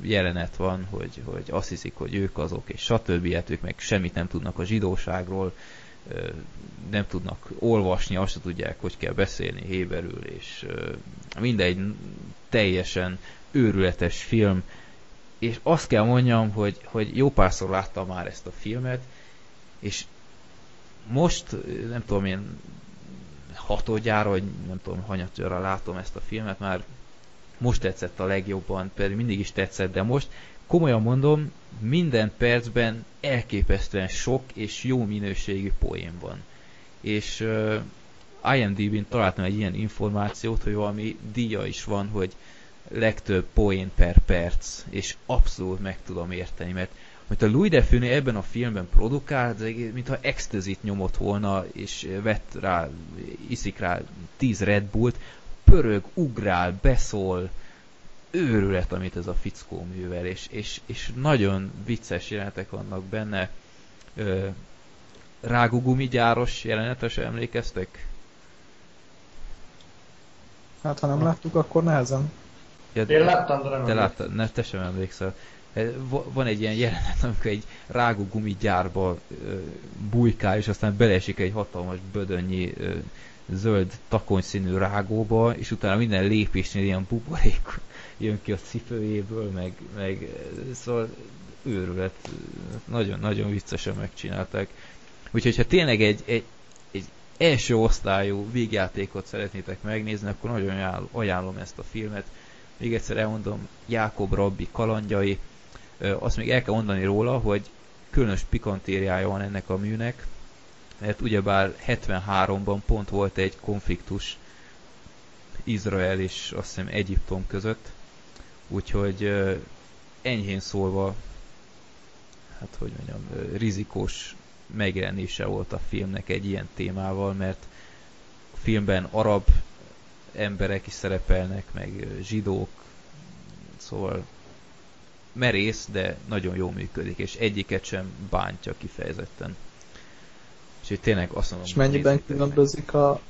jelenet van, hogy, hogy azt hiszik, hogy ők azok, és stb. Hát ők meg semmit nem tudnak a zsidóságról, nem tudnak olvasni, azt tudják, hogy kell beszélni héberül, és mindegy, teljesen őrületes film, és azt kell mondjam, hogy, hogy jó párszor láttam már ezt a filmet, és most, nem tudom én, hatodjára, vagy nem tudom, hanyatjára látom ezt a filmet, már most tetszett a legjobban, pedig mindig is tetszett, de most komolyan mondom, minden percben elképesztően sok és jó minőségű poén van. És uh, IMDb-n találtam egy ilyen információt, hogy valami díja is van, hogy legtöbb poén per perc, és abszolút meg tudom érteni, mert mert a Louis de Funès ebben a filmben produkál, egész- mintha extazit nyomott volna, és vett rá, iszik rá 10 Red Bullt, pörög, ugrál, beszól, őrület, amit ez a fickó művel, és, és, és nagyon vicces jelenetek vannak benne. Ö, rágugumi gyáros jelenetes emlékeztek? Hát ha nem láttuk, akkor nehezen. Ja, Én láttam, de nem Te láttad, ne, te sem emlékszel. Va- Van egy ilyen jelenet, amikor egy rágógumi gyárba ö, bujkál, és aztán beleesik egy hatalmas bödönnyi zöld takonyszínű rágóba, és utána minden lépésnél ilyen buborék jön ki a cipőjéből, meg, meg szóval őrület, nagyon-nagyon viccesen megcsinálták. Úgyhogy ha tényleg egy, egy, egy első osztályú vígjátékot szeretnétek megnézni, akkor nagyon ajánl- ajánlom ezt a filmet. Még egyszer elmondom, Jákob Rabbi kalandjai. Azt még el kell mondani róla, hogy különös pikantériája van ennek a műnek, mert ugyebár 73-ban pont volt egy konfliktus Izrael és azt hiszem Egyiptom között, úgyhogy enyhén szólva, hát hogy mondjam, rizikós megjelenése volt a filmnek egy ilyen témával, mert a filmben arab emberek is szerepelnek, meg zsidók, szóval merész, de nagyon jól működik, és egyiket sem bántja kifejezetten. Úgyhogy tényleg azt mondom, És mennyiben különbözik a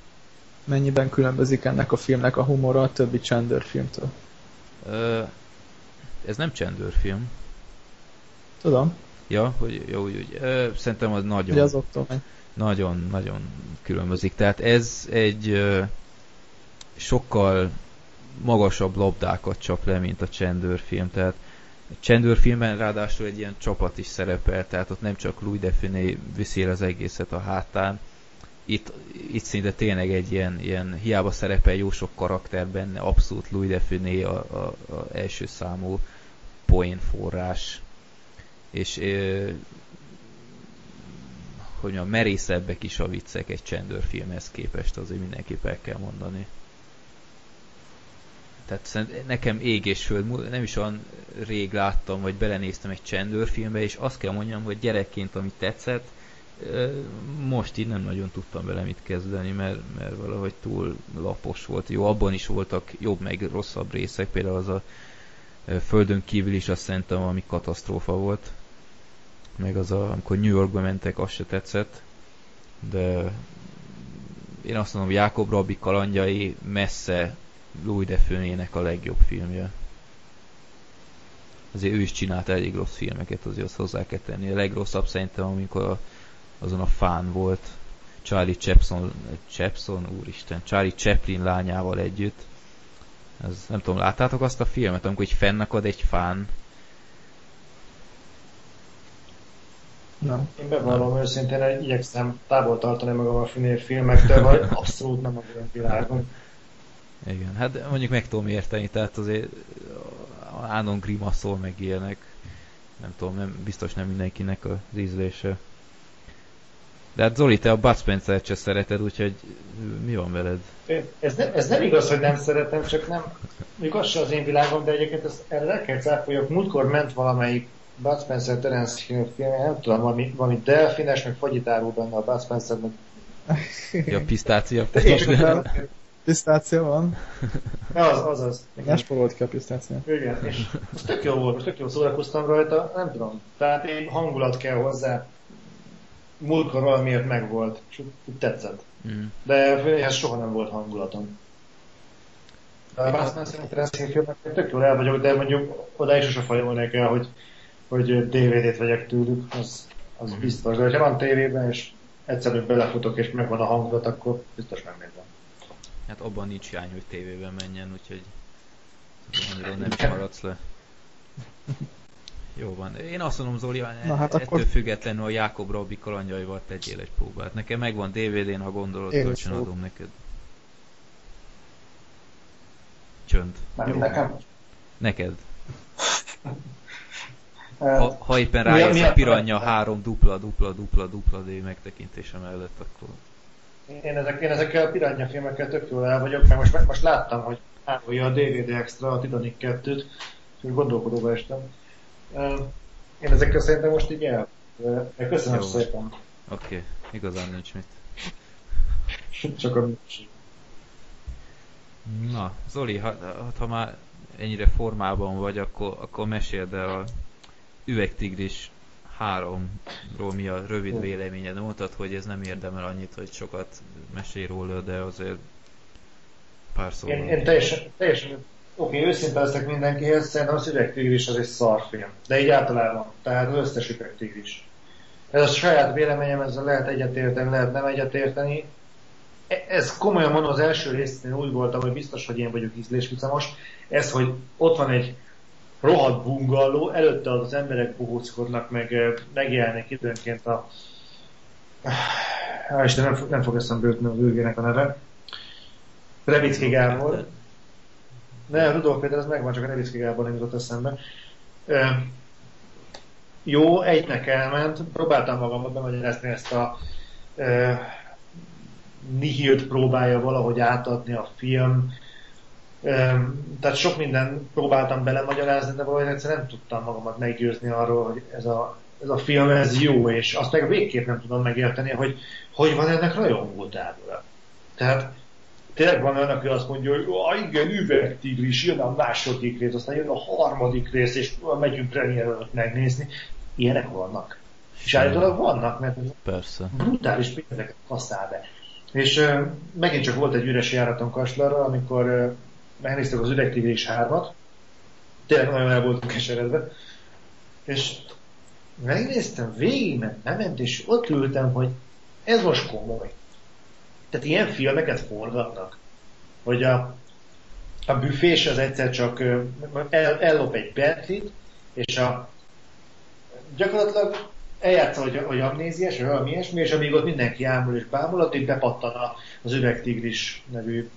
mennyiben különbözik ennek a filmnek a humora a többi Chandler filmtől? Ö, ez nem csendőrfilm. Tudom, Ja, hogy jó, úgy, úgy. Ö, szerintem az nagyon, az oktomány. nagyon, nagyon különbözik. Tehát ez egy ö, sokkal magasabb labdákat csap le, mint a csendőrfilm. Tehát a csendőrfilmben ráadásul egy ilyen csapat is szerepel, tehát ott nem csak Louis de Funès viszi az egészet a hátán. Itt, itt szinte tényleg egy ilyen, ilyen hiába szerepel jó sok karakter benne, abszolút Louis de Funès a, a, a első számú poén forrás. És ö, hogy a merészebbek is a viccek egy csendőrfilmhez képest, azért mindenképp el kell mondani. Tehát nekem ég és föld, nem is olyan rég láttam, vagy belenéztem egy csendőrfilmbe, és azt kell mondjam, hogy gyerekként, amit tetszett, most így nem nagyon tudtam vele mit kezdeni, mert, mert valahogy túl lapos volt. Jó, abban is voltak jobb meg rosszabb részek, például az a földön kívül is azt szerintem ami katasztrófa volt. Meg az, a, amikor New Yorkba mentek, az se tetszett. De én azt mondom, Jákob Rabbi kalandjai messze Louis Defönének a legjobb filmje. Azért ő is csinált elég rossz filmeket, azért azt hozzá kell tenni. A legrosszabb szerintem, amikor a, azon a fán volt Charlie Chapson, Chapson, úristen, Charlie Chaplin lányával együtt. Ez, nem tudom, láttátok azt a filmet, amikor így fennakad egy fán? Nem. Én bevallom nem. őszintén, hogy igyekszem távol tartani magam a filmektől, vagy abszolút nem a világon. Igen, hát mondjuk meg tudom érteni, tehát azért Ánon grimaszol meg ilyenek. Nem tudom, nem, biztos nem mindenkinek az ízlése. De hát Zoli, te a Bud spencer se szereted, úgyhogy mi van veled? Ez, ne, ez nem igaz, hogy nem szeretem, csak nem, igaz se az én világom, de egyébként ezt erre el kell cáfoljak. Múltkor ment valamelyik Bud Spencer Terence Hill film, nem tudom, valami, valami delfines, meg fagyitáró benne a Bud Spencer, meg... Ja, pisztácia. Pisztácia van. Az, az, az. Ne sporolt ki a pisztácia. Igen, és ez tök jó volt, tök jó szórakoztam rajta, nem tudom. Tehát én hangulat kell hozzá. Múltkor valamiért megvolt, és úgy tetszett. Mm. De ez soha nem volt hangulatom. A Batman szerintem filmek tök jól el vagyok, de mondjuk oda is sose fajolnék el, hogy, hogy DVD-t vegyek tőlük, az, az mm. biztos. De ha van tévében, és egyszerűen belefutok, és megvan a hangulat, akkor biztos megnézem. Hát abban nincs hiány, hogy tévében menjen, úgyhogy annyira nem is maradsz le. Jó van. Én azt mondom, Zoli, Na, hát ettől akkor... függetlenül a Jákob Rabbi kalandjaival tegyél egy próbát. Nekem megvan DVD-n, ha gondolod, kölcsön adom neked. Csönd. Nem, nekem? Neked. Ha, ha éppen rájössz a Piranya 3 dupla, dupla, dupla, dupla D megtekintése mellett, akkor én, ezek, én ezekkel a Piranha filmekkel tök jól el vagyok, mert most, most láttam, hogy árulja a DVD Extra, a Titanic 2-t, és gondolkodóba estem. Én ezekkel szerintem most így el. Köszönöm Jó. szépen. Oké, okay. igazán nincs mit. Csak a. Na, Zoli, ha, ha már ennyire formában vagy, akkor, akkor meséld el a üvegtigris háromról mi a rövid véleményed? Mondtad, hogy ez nem érdemel annyit, hogy sokat mesél róla, de azért pár szó. Én, én teljesen, teljesen oké, okay, őszinte leszek mindenkihez, szerintem az üvegtigris az egy szarfilm. De így általában, tehát az összes üvegtigris. Ez a saját véleményem, ezzel lehet egyetérteni, lehet nem egyetérteni. E, ez komolyan mondom, az első részén úgy voltam, hogy biztos, hogy én vagyok ízlésvicamos. Ez, hogy ott van egy rohadt bungalló, előtte az emberek bohóckodnak, meg megjelennek időnként a... Hál' Isten, nem, nem fog eszembe jutni az ülgének a neve. Revicki Gábor. Ne, Rudolf Péter, ez megvan, csak a Revicki Gábor nem jutott eszembe. E, jó, egynek elment, próbáltam magamat bemagyarázni ezt a e, nihilt próbálja valahogy átadni a film, tehát sok minden próbáltam belemagyarázni, de valahogy egyszer nem tudtam magamat meggyőzni arról, hogy ez a, ez a film ez jó, és azt meg végképp nem tudom megérteni, hogy hogy van ennek rajongó tábora. Tehát tényleg van olyan, aki azt mondja, hogy igen, üvegtigris, jön a második rész, aztán jön a harmadik rész, és megyünk premier előtt megnézni. Ilyenek vannak. És állítólag vannak, mert Persze. brutális pénzeket kaszál be. És uh, megint csak volt egy üres járaton Kaslarra, amikor megnéztük az üvegtigris hármat, tényleg nagyon el voltunk keseredve, és megnéztem, végigment, ment, és ott ültem, hogy ez most komoly. Tehát ilyen filmeket forgatnak, hogy a, a büfés az egyszer csak el, ellop egy Bentley-t, és a gyakorlatilag eljátsza, hogy, hogy amnéziás, vagy valami ilyesmi, és amíg ott mindenki ámul és bámul, addig bepattan az üvegtigris nevű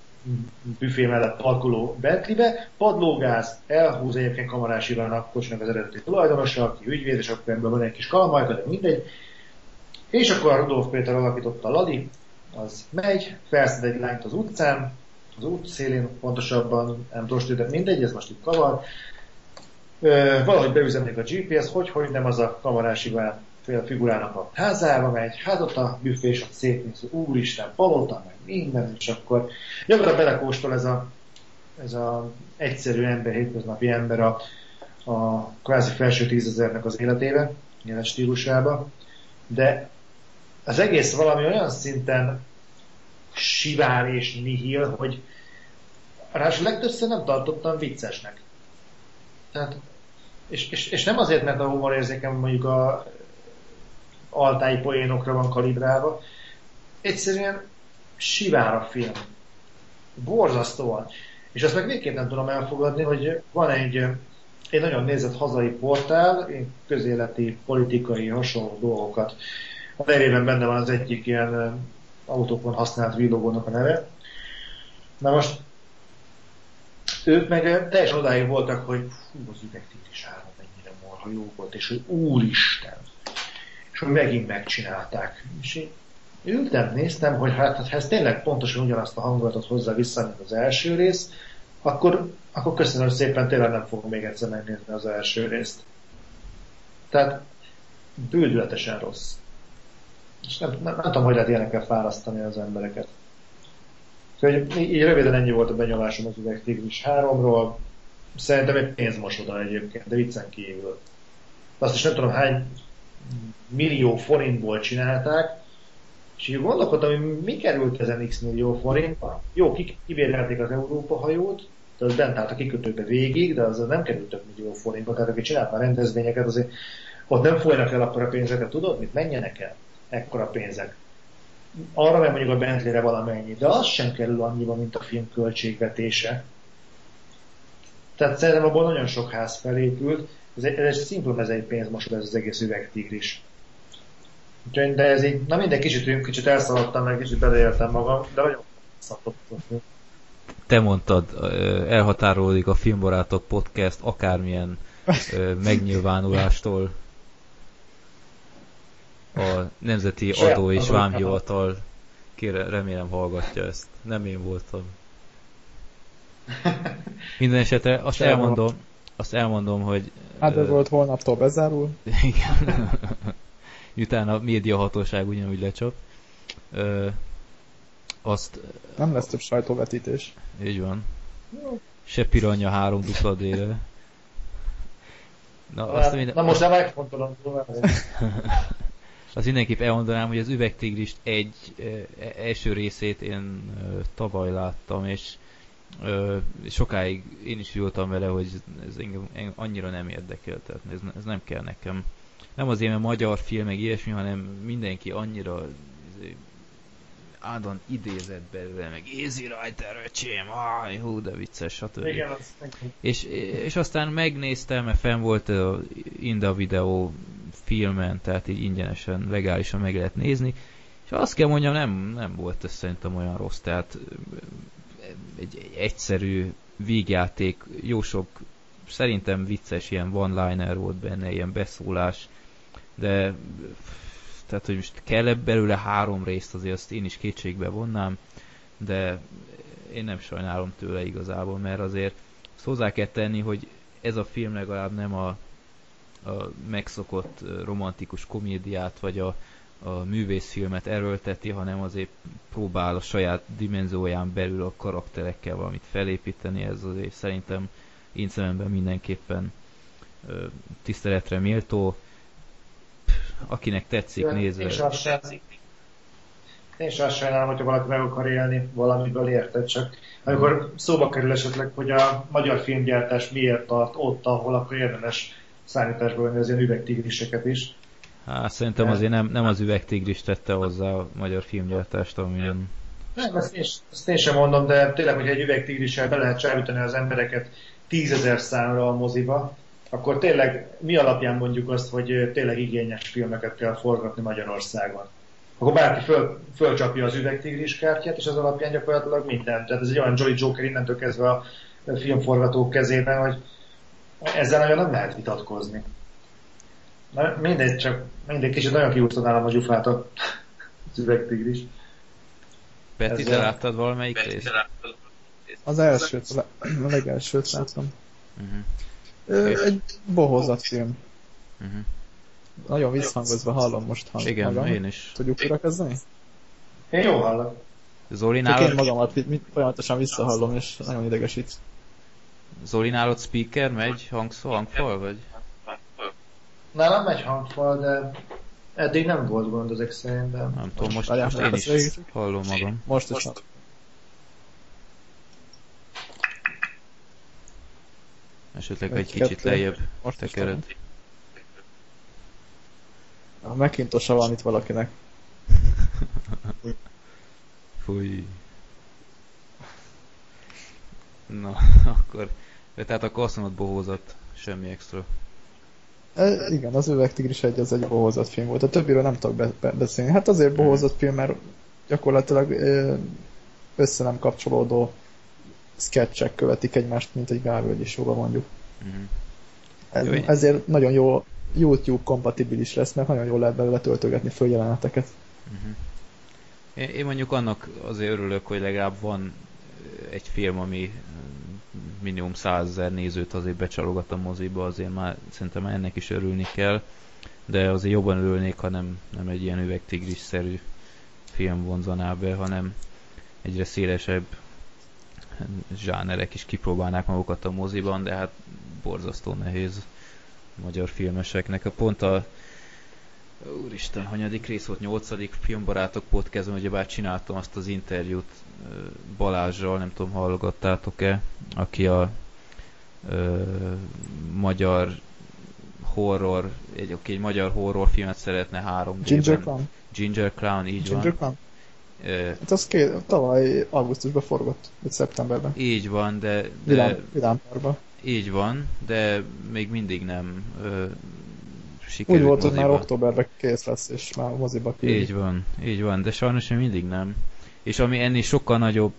büfé mellett parkoló Bentleybe, padlógáz, elhúz egyébként kamarás Ivának kocsinak az eredeti tulajdonosa, aki ügyvéd, és akkor ebben van egy kis kalmajka, de mindegy. És akkor a Rudolf Péter alakította a Lali, az megy, felszed egy lányt az utcán, az út szélén, pontosabban nem tudom, de mindegy, ez most itt kavar. Ö, valahogy beüzenik a GPS, hogy, hogy nem az a kamarás Iván fél figurának a házába megy, hát ott a büfé és ott szétnéz, úristen, palota, meg minden, és akkor jobbra belekóstol ez a, ez a egyszerű ember, hétköznapi ember a, a kvázi felső tízezernek az életébe, élet stílusába, de az egész valami olyan szinten sivár és nihil, hogy ráadásul legtöbbször nem tartottam viccesnek. Tehát, és, és, és nem azért, mert a humorérzékem mondjuk a altái poénokra van kalibrálva, egyszerűen sivár a film. Borzasztóan. És azt meg végképp nem tudom elfogadni, hogy van egy, egy nagyon nézett hazai portál, közéleti, politikai, hasonló dolgokat. A nevében benne van az egyik ilyen autókon használt villogónak a neve. Na most ők meg teljesen odáig voltak, hogy fú, az üvegtítis három mennyire morha jó volt, és hogy úristen, és hogy megint megcsinálták. És én ültem, néztem, hogy hát ha ez tényleg pontosan ugyanazt a hangulatot hozza vissza, mint az első rész, akkor, akkor köszönöm szépen, tényleg nem fogom még egyszer megnézni az első részt. Tehát bődületesen rossz. És nem, nem, nem tudom, hogy lehet ilyenekkel fárasztani az embereket. Úgyhogy így röviden ennyi volt a benyomásom az üvegtigris 3-ról. Szerintem egy pénzmosoda egyébként, de viccen kívül. Azt is nem tudom hány millió forintból csinálták, és így gondolkodtam, hogy mi került ezen x millió forintba. Jó, kibérelték az Európa hajót, tehát bent állt a kikötőbe végig, de az nem került több millió forintba, tehát aki csinált már rendezvényeket, azért ott nem folynak el akkor a pénzeket, tudod, mit menjenek el ekkora pénzek. Arra meg mondjuk a Bentley-re valamennyi, de az sem kerül annyiba, mint a film költségvetése. Tehát szerintem abból nagyon sok ház felépült, ez egy, ez egy szimpla ez egy pénzmosod, ez az egész üvegtigris. Úgyhogy, de ez így, na mindegy, kicsit, kicsit elszaladtam, meg kicsit beleéltem magam, de nagyon szatottam. Te mondtad, elhatárolódik a Filmbarátok podcast akármilyen megnyilvánulástól. A Nemzeti Adó és Vámhivatal kére, remélem hallgatja ezt. Nem én voltam. Minden esetre azt elmondom, azt elmondom, hogy... Hát ez volt holnaptól bezárul. Igen. Miután a médiahatóság ugyanúgy lecsap. Ö, azt... Nem lesz több sajtóvetítés. Így van. Se piranya három dupla Na, azt minden... Na most nem megfontolom Az mindenképp elmondanám, hogy az üvegtigrist egy első részét én tavaly láttam, és sokáig én is voltam vele, hogy ez engem annyira nem érdekel, tehát ez, ez nem kell nekem. Nem azért, mert magyar film, meg ilyesmi, hanem mindenki annyira izé, áldon idézett belőle, meg Easy Rider, öcsém, aj, hú, de vicces, stb. Igen, és, és aztán megnéztem, mert fenn volt a Inda videó filmen, tehát így ingyenesen, legálisan meg lehet nézni, és azt kell mondjam, nem, nem volt ez szerintem olyan rossz, tehát egy, egy egyszerű vígjáték, jó sok szerintem vicces ilyen one-liner volt benne, ilyen beszólás, de tehát, hogy most kell belőle három részt, azért azt én is kétségbe vonnám, de én nem sajnálom tőle igazából, mert azért azt hozzá kell tenni, hogy ez a film legalább nem a, a megszokott romantikus komédiát, vagy a, a művészfilmet erőlteti, hanem azért próbál a saját dimenzióján belül a karakterekkel valamit felépíteni, ez azért szerintem én szememben mindenképpen tiszteletre méltó akinek tetszik, nézve. És azt sem, én sem azt sajnálom, hogyha valaki meg akar élni valamiből érted, csak amikor szóba kerül esetleg, hogy a magyar filmgyártás miért tart ott, ahol akkor érdemes számításba venni az ilyen üvegtigriseket is. Hát szerintem azért nem, nem az üvegtigris tette hozzá a magyar filmgyártást, amilyen... Nem, ezt én, ezt én sem mondom, de tényleg, hogy egy üvegtigrissel be lehet csábítani az embereket tízezer számra a moziba, akkor tényleg mi alapján mondjuk azt, hogy tényleg igényes filmeket kell forgatni Magyarországon? Akkor bárki föl, fölcsapja az üvegtigris kártyát, és az alapján gyakorlatilag minden. Tehát ez egy olyan Jolly Joker innentől kezdve a filmforgatók kezében, hogy ezzel nagyon nem lehet vitatkozni. Na, mindegy, csak mindegy kicsit nagyon kiúszta nálam a gyufát az üvegtigris. Peti, te láttad valamelyik részt? Az elsőt, a legelsőt láttam. Uh-huh. Ö, egy bohózatfilm. Uh-huh. Nagyon visszhangozva hallom most hang Igen, magam. én is. Tudjuk újra kezdeni? Én jó hallok. Zoli Csak én nálad, magamat mit- mit- folyamatosan visszahallom, és nagyon idegesít. Zoli nálad speaker megy, hangszó, hangfal, vagy? Nálam megy hangfal, de eddig nem volt gond ezek szerint, de... Nem tudom, most, Várjál, most én is beszélgetjük. hallom magam. Most is. Esetleg Egy, egy kicsit kettő. lejjebb Most tekered. A Macintosh-a valamit valakinek. Fúj. Na, akkor... De tehát akkor azt mondod bohózat, semmi extra. E, igen, az Üvegtigris egy az egy bohózott film volt. A többiről nem tudok be, be, beszélni. Hát azért bohózott film, mert gyakorlatilag össze nem kapcsolódó sketchek követik egymást, mint egy Gálvölgyi sóba mondjuk. Uh-huh. Ez, Jó, ezért nagyon jó YouTube kompatibilis lesz, mert nagyon jól lehet belőle töltögetni följeleneteket. Uh-huh. Én, én mondjuk annak azért örülök, hogy legalább van egy film, ami minimum százezer nézőt azért becsalogat a moziba, azért már szerintem ennek is örülni kell, de azért jobban örülnék, ha nem, nem egy ilyen üvegtigris-szerű film vonzaná be, hanem egyre szélesebb zsánerek is kipróbálnák magukat a moziban, de hát borzasztó nehéz magyar filmeseknek. A pont a Úristen, hanyadik rész volt? Nyolcadik filmbarátok podcastban, ugyebár csináltam azt az interjút Balázsral, nem tudom, hallgattátok-e, aki a ö, magyar horror, egy, aki egy magyar horrorfilmet szeretne 3 Ginger Clown? Ginger Clown, így Ginger van. Clown? Ö, Hát az két, tavaly augusztusban forgott, vagy szeptemberben. így van, de, de Vidám, Vidámparkban. így van, de még mindig nem ö, Úgy sikerült volt, hogy már moziba. októberben kész lesz, és már moziba küldik. Így van, így van, de sajnos még mindig nem. És ami ennél sokkal nagyobb,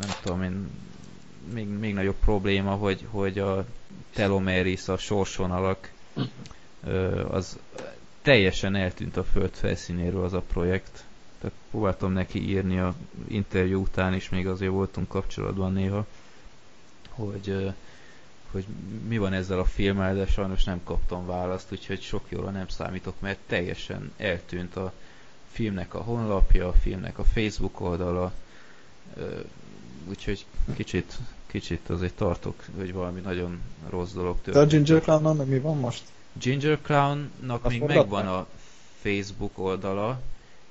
nem tudom én, még, még nagyobb probléma, hogy, hogy a telomeris, a sorsvonalak, az teljesen eltűnt a föld felszínéről az a projekt. Tehát próbáltam neki írni a interjú után is, még azért voltunk kapcsolatban néha, hogy, hogy mi van ezzel a filmmel, de sajnos nem kaptam választ, úgyhogy sok jóra nem számítok, mert teljesen eltűnt a filmnek a honlapja, a filmnek a Facebook oldala, úgyhogy kicsit, kicsit azért tartok, hogy valami nagyon rossz dolog De a történt. Ginger Clown-nal meg mi van most? Ginger Clown-nak még megvan a Facebook oldala,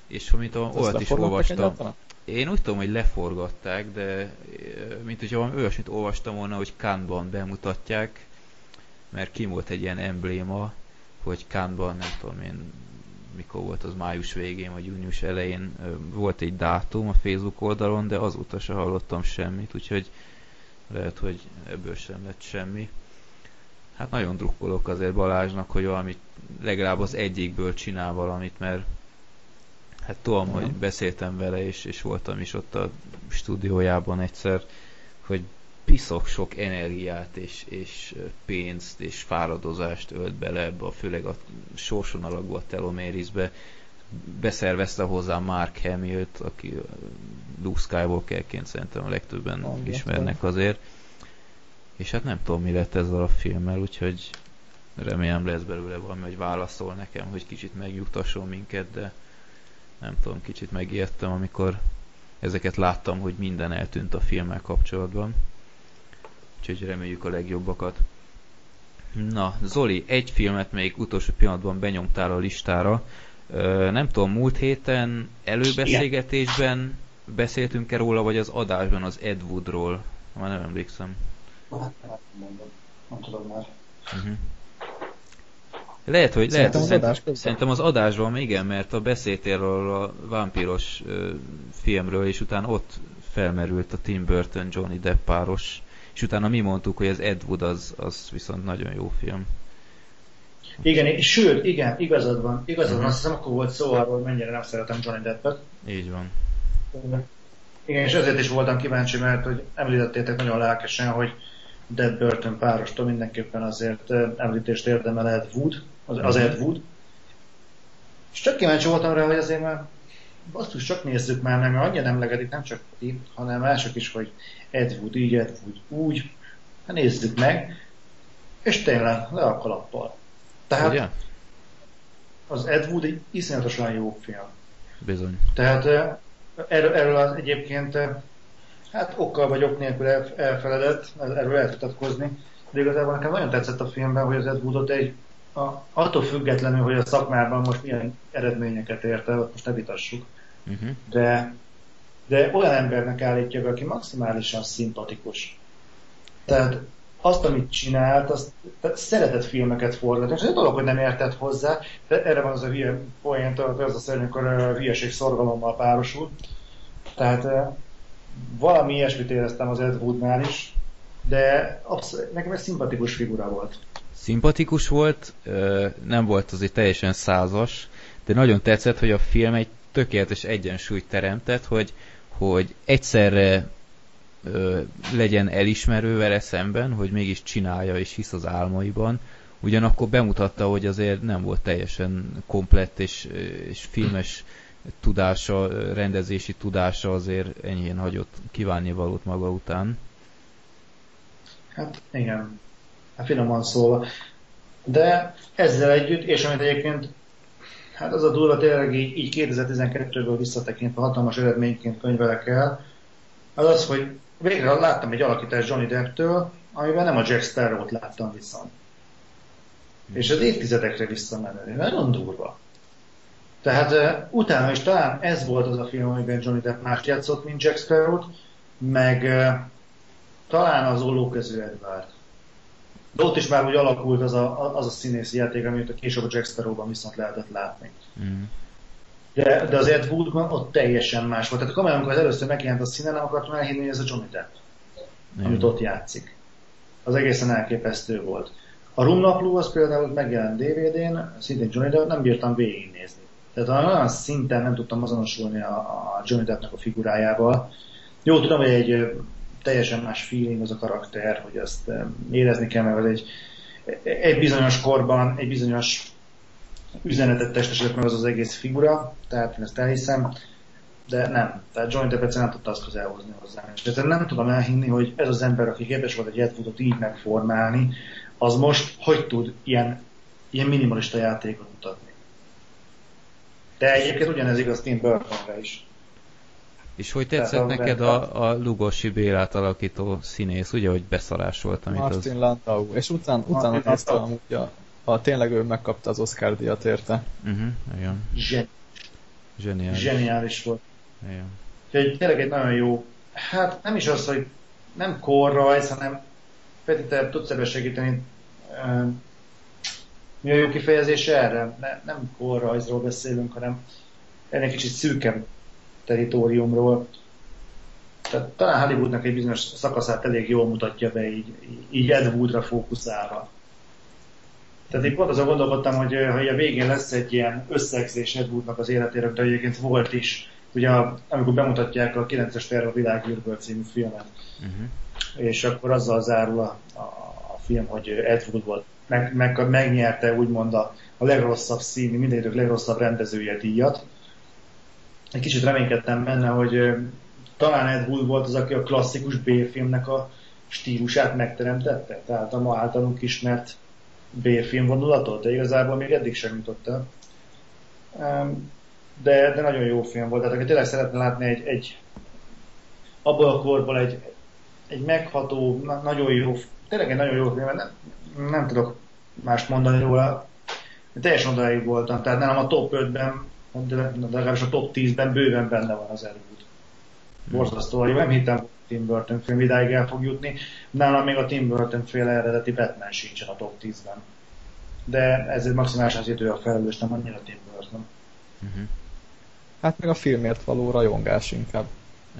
és amit a, olyat is olvastam. egyáltalán? Én úgy tudom, hogy leforgatták, de ö, mint hogyha valami olyasmit olvastam volna, hogy Cannes-ban bemutatják, mert ki volt egy ilyen embléma, hogy Cannes-ban, nem tudom én, mikor volt az május végén, vagy június elején ö, volt egy dátum a Facebook oldalon, de azóta se hallottam semmit, úgyhogy lehet, hogy ebből sem lett semmi. Hát nagyon drukkolok azért Balázsnak, hogy valamit legalább az egyikből csinál valamit, mert hát tudom, Aha. hogy beszéltem vele, és, és voltam is ott a stúdiójában egyszer, hogy piszok sok energiát és, és pénzt és fáradozást ölt bele ebbe, a, főleg a sorson alakú a telomérisbe. Beszervezte hozzá Mark Hamill-t, aki Luke Skywalkerként szerintem a legtöbben Hallottam. ismernek azért. És hát nem tudom, mi lett ezzel a filmmel, úgyhogy remélem lesz belőle valami, hogy válaszol nekem, hogy kicsit megnyugtasson minket, de nem tudom, kicsit megijedtem, amikor ezeket láttam, hogy minden eltűnt a filmmel kapcsolatban. Úgyhogy reméljük a legjobbakat. Na, Zoli, egy filmet még utolsó pillanatban benyomtál a listára. Ö, nem tudom, múlt héten előbeszélgetésben beszéltünk-e róla, vagy az adásban az Ed Woodról? Már nem emlékszem. Hát, Nem tudom már. Uh-huh. Lehet, hogy lehet, Szerintem az szerintem, adás szerintem az adásban igen, mert a beszéltél arról a vámpíros ö, filmről, és utána ott felmerült a Tim Burton Johnny Depp páros, és utána mi mondtuk, hogy az Ed Wood az, az viszont nagyon jó film. Igen, és sőt, igen, igazad van. Igazad van, Mhm. azt hiszem akkor volt szó arról, hogy mennyire nem szeretem Johnny Deppet. Így van. Igen, és ezért is voltam kíváncsi, mert hogy említettétek nagyon lelkesen, hogy Dead Burton párostól mindenképpen azért említést érdemel Ed Wood, az, az Ed Wood. És csak kíváncsi voltam rá, hogy azért már basszus, csak nézzük már meg, mert annyira nem legedik, nem csak ti, hanem mások is, hogy Ed Wood így, Ed Wood úgy, hát nézzük meg, és tényleg le a kalappal. Tehát Ugye? az Ed Wood egy iszonyatosan jó film. Bizony. Tehát erről, erről az egyébként hát okkal vagy ok nélkül elfeledett, erről lehet vitatkozni, de igazából nekem nagyon tetszett a filmben, hogy az Ed Woodot egy a, attól függetlenül, hogy a szakmában most milyen eredményeket ért el, most ne vitassuk, uh-huh. de, de olyan embernek állítja be, aki maximálisan szimpatikus. Tehát azt, amit csinált, azt tehát szeretett filmeket forgatni. És egy dolog, hogy nem értett hozzá, de erre van az a hülye point, az a szerint, amikor a hülyeség szorgalommal párosul. Tehát valami ilyesmit éreztem az Ed Woodnál is, de abszolút, nekem egy szimpatikus figura volt. Szimpatikus volt, nem volt azért teljesen százas, de nagyon tetszett, hogy a film egy tökéletes egyensúlyt teremtett, hogy, hogy egyszerre legyen elismerő vele szemben, hogy mégis csinálja és hisz az álmaiban, ugyanakkor bemutatta, hogy azért nem volt teljesen komplett és, és filmes tudása, rendezési tudása azért enyhén hagyott kívánni valót maga után. Hát igen, hát finoman szólva. De ezzel együtt, és amit egyébként, hát az a durva tényleg így, így 2012-ből visszatekintve hatalmas eredményként könyvelek el, az az, hogy végre láttam egy alakítást Johnny Depp-től, amiben nem a Jack Sparrow-t láttam viszont. És az évtizedekre visszamenő. Nagyon durva. Tehát uh, utána is talán ez volt az a film, amiben Johnny Depp más játszott, mint Jack Sparrow-t, meg uh, talán az Ollókező Edward. De ott is már úgy alakult az a, az a színészi játék, amit a később a Jack Sparrow-ban viszont lehetett látni. Mm. De, de az Ed Woodban ott teljesen más volt. Tehát komolyan, amikor az először megjelent a színen, nem akartam elhinni, hogy ez a Johnny Depp, mm. amit ott játszik. Az egészen elképesztő volt. A Rumnapló az például megjelent DVD-n, szintén Johnny Depp, nem bírtam végignézni. Tehát olyan szinten nem tudtam azonosulni a, Johnny Deppnek a figurájával. Jó, tudom, hogy egy teljesen más feeling az a karakter, hogy azt érezni kell, mert egy, egy bizonyos korban, egy bizonyos üzenetet testesített meg az az egész figura, tehát én ezt elhiszem, de nem. Tehát Johnny Depp nem tudta azt elhozni hozzá. Tehát nem tudom elhinni, hogy ez az ember, aki képes volt egy Ed így megformálni, az most hogy tud ilyen, ilyen minimalista játékot mutatni. De egyébként ugyanez igaz Tim Burtonra is. És hogy tetszett neked a, a Lugosi Bélát alakító színész, ugye, hogy beszarás volt, amit Martin az... Landau. És után, utána néztem amúgy a, a, tényleg ő megkapta az Oscar díjat érte. Uh-huh, igen. Zseniális. Zseniális. Zseniális volt. Igen. Úgyhogy tényleg egy nagyon jó, hát nem is az, hogy nem korrajz, hanem Peti, te tudsz ebben segíteni, mi a jó kifejezés erre? Ne, nem korrajzról beszélünk, hanem ennek kicsit szűkebb teritoriumról. Tehát talán Hollywoodnak egy bizonyos szakaszát elég jól mutatja be, így, így Ed Woodra fókuszálva. Tehát én pont azon gondolkodtam, hogy ha a végén lesz egy ilyen összegzés Ed Woodnak az életéről, de egyébként volt is, ugye amikor bemutatják a 9-es terv a világűrből című filmet, uh-huh. és akkor azzal zárul a, a, a film, hogy Ed Wood volt meg, meg, megnyerte úgymond a, a legrosszabb színi, minden legrosszabb rendezője díjat. Egy kicsit reménykedtem benne, hogy talán Ed Wood volt az, aki a klasszikus B-filmnek a stílusát megteremtette, tehát a ma általunk ismert B-film vonulatot, de igazából még eddig sem jutott el. De, de nagyon jó film volt, tehát aki tényleg szeretne látni egy, egy abból a korból egy, egy megható, nagyon jó, tényleg egy nagyon jó film, nem, nem tudok mást mondani róla. Teljesen odáig voltam, tehát nálam a top 5-ben, de legalábbis a top 10-ben bőven benne van az Elwood. Borzasztó, jó, nem hittem, Tim Burton film idáig el fog jutni. Nálam még a Tim Burton féle eredeti Batman sincsen a top 10-ben. De ez egy maximális az idő a felelős, nem annyira Tim Burton. Uh-huh. Hát meg a filmért való rajongás inkább.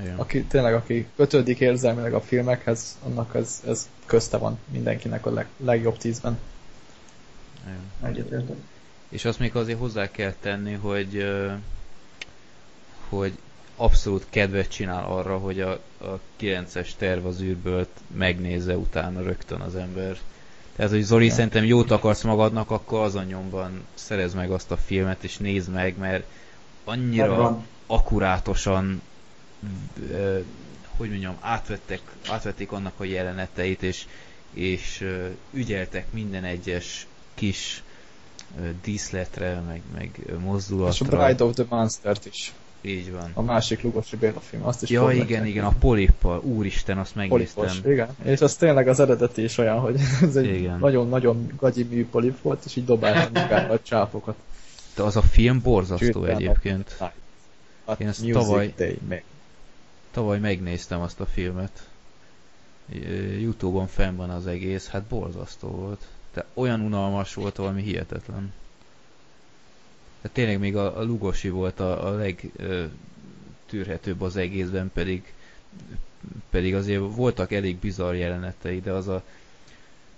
Igen. Aki tényleg, aki kötődik érzelmileg a filmekhez, annak ez, ez közte van mindenkinek a leg, legjobb tízben. Egyetértek. És azt még azért hozzá kell tenni, hogy hogy abszolút kedvet csinál arra, hogy a, a 9-es terv az űrből megnézze utána rögtön az ember. Tehát, hogy Zoli, ja. szerintem jót akarsz magadnak, akkor azon nyomban szerez meg azt a filmet, és nézd meg, mert annyira, akkurátosan ö, hogy mondjam, átvettek, átvették annak a jeleneteit, és, és ügyeltek minden egyes kis díszletre, meg, meg mozdulatra. És a Bride of the Monster-t is. Így van. A másik Lugosi Béla film, azt is Ja, igen, igen, a polippal. Úristen, azt megnéztem. Polipos, igen. És az tényleg az eredeti is olyan, hogy ez egy nagyon-nagyon gagyi mű polip volt, és így dobáltam magát a csápokat. De az a film borzasztó Sőt, egyébként. Én ezt tavaly- Day. Tavaly megnéztem azt a filmet. Youtube-on fenn van az egész, hát borzasztó volt. De olyan unalmas volt, valami hihetetlen. De tényleg még a, a Lugosi volt a, a legtűrhetőbb az egészben, pedig pedig azért voltak elég bizarr jelenetei, de az a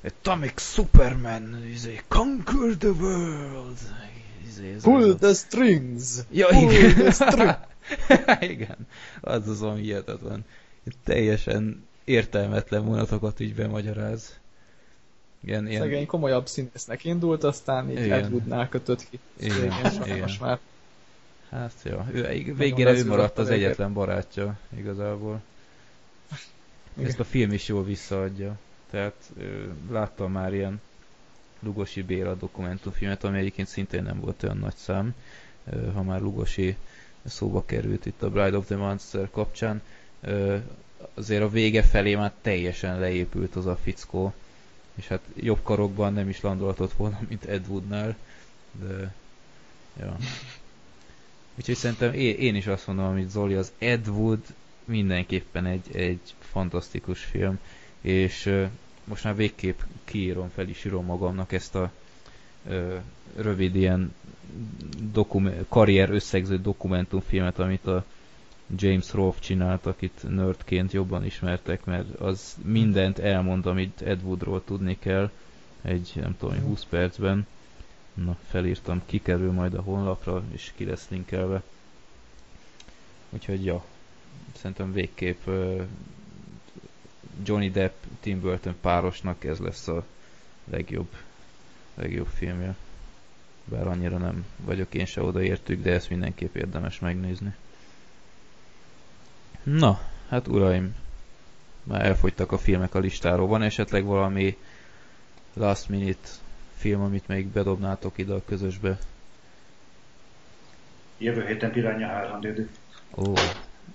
Atomic Superman, izé, conquer the world. Izé, ez Pull az a- the strings! Ja, Pull igen. the strings! igen, az az, ami hihetetlen. Teljesen értelmetlen vonatokat így bemagyaráz. Igen, ilyen, Szegény komolyabb színésznek indult, aztán így Igen. Ed Woodnál kötött ki. Igen, igen. már. Hát, ja. Ő, végére ő maradt az egyetlen barátja, igazából. Igen. Ezt a film is jól visszaadja. Tehát ö, láttam már ilyen Lugosi Béla dokumentumfilmet, ami egyébként szintén nem volt olyan nagy szám, ha már Lugosi szóba került itt a Bride of the Monster kapcsán. Azért a vége felé már teljesen leépült az a fickó, és hát jobb karokban nem is landolhatott volna, mint Ed Woodnál, de ja. Úgyhogy szerintem én, én is azt mondom, amit Zoli, az Ed Wood mindenképpen egy, egy fantasztikus film, és most már végképp kiírom, fel is írom magamnak ezt a ö, rövid ilyen dokumen- karrier összegző dokumentumfilmet, amit a James Rolfe csinált, akit nerdként jobban ismertek, mert az mindent elmond, amit Ed Woodról tudni kell, egy nem tudom, 20 percben. Na, felírtam, kikerül majd a honlapra, és ki lesz linkelve. Úgyhogy ja, szerintem végképp Johnny Depp, Tim Burton párosnak ez lesz a legjobb, legjobb filmje. Bár annyira nem vagyok én se odaértük, de ezt mindenképp érdemes megnézni. Na, hát uraim, már elfogytak a filmek a listáról. Van esetleg valami last minute film, amit még bedobnátok ide a közösbe? Jövő héten Piranha 3 d Ó,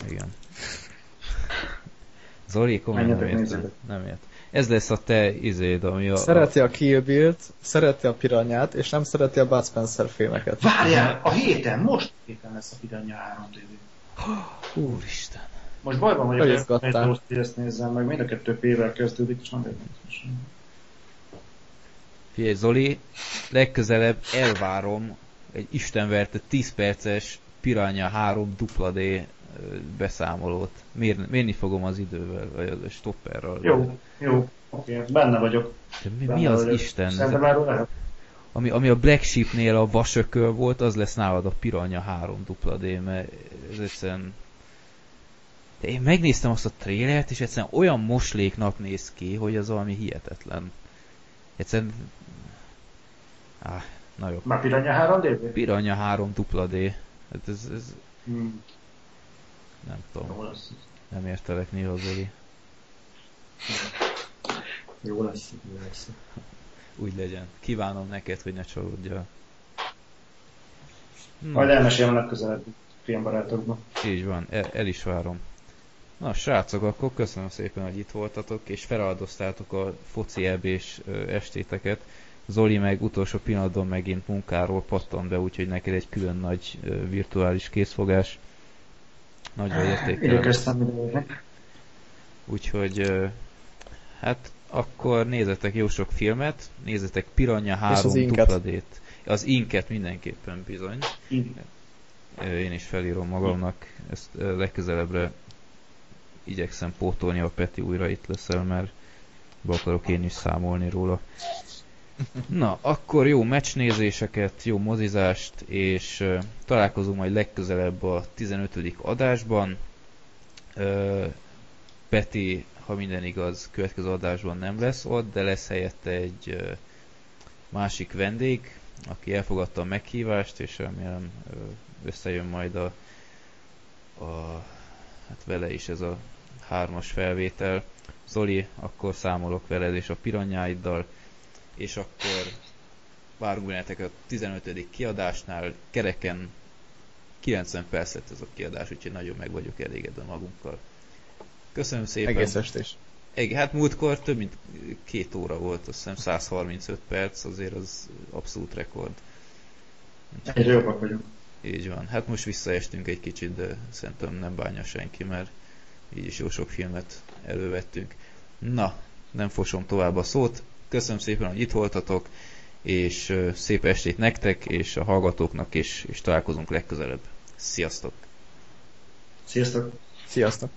igen. Zoli, komolyan nem értem. Nem ért. Ez lesz a te izéd, ami a... Szereti a Kill Bill-t, szereti a Piranyát, és nem szereti a Bud Spencer filmeket. Várjál, a héten, most héten lesz a Piranha 3 d. Úristen. Most bajban vagyok, hogy ezt nézzem meg, mind a kettő P-vel kezdődik, és nem érdekes. Figyelj, Zoli, legközelebb elvárom egy istenverte 10 perces Piranha 3 dupla D beszámolót. Mér, mérni fogom az idővel, vagy a stopperral. Jó, jó, oké, benne vagyok. De mi, Benne mi az vagyok. Isten? Szerintem erről lehet. Ami, ami a Black Sheepnél a vasököl volt, az lesz nálad a Piranha 3 dupla D, mert ez egyszerűen... De én megnéztem azt a trélert, és egyszerűen olyan mosléknak néz ki, hogy az valami hihetetlen. Egyszerűen... Áh, na jó. Már Piranha 3 d Piranha 3 dupla D. Hát ez, ez Hmm, nem tudom, jó lesz. nem értelek néha Zoli. Jó lesz, jó lesz. Úgy legyen. Kívánom neked, hogy ne csalódjál. Majd Na, elmesélem legközelebb filmbarátokban. így van, el, el is várom. Na, srácok, akkor köszönöm szépen, hogy itt voltatok, és feláldoztátok a foci ebés estéteket. Zoli meg utolsó pillanatban megint munkáról pattan be, úgyhogy neked egy külön nagy virtuális készfogás. Nagyra értékelem. Igyekeztem. Úgyhogy hát akkor nézzetek jó sok filmet, nézzetek Piranha 3 az Inket. dupla D-t. Az inket mindenképpen bizony. Ö, Én is felírom magamnak, ezt legközelebbre igyekszem pótolni, a Peti újra itt leszel, mert be akarok én is számolni róla. Na, akkor jó meccsnézéseket, jó mozizást, és ö, találkozunk majd legközelebb a 15. adásban. Ö, Peti, ha minden igaz, következő adásban nem lesz ott, de lesz helyette egy ö, másik vendég, aki elfogadta a meghívást, és remélem összejön majd a a, hát vele is ez a hármas felvétel. Zoli, akkor számolok veled és a piranyáiddal, és akkor várunk benneteket a 15. kiadásnál, kereken 90 perc lett ez a kiadás, úgyhogy nagyon meg vagyok elégedve magunkkal. Köszönöm szépen. Egész estés. Egy, hát múltkor több mint két óra volt, azt hiszem 135 perc, azért az abszolút rekord. Egyre jobbak vagyunk. Így van. Hát most visszaestünk egy kicsit, de szerintem nem bánja senki, mert így is jó sok filmet elővettünk. Na, nem fosom tovább a szót. Köszönöm szépen, hogy itt voltatok, és szép estét nektek, és a hallgatóknak, és, és találkozunk legközelebb. Sziasztok! Sziasztok! Sziasztok!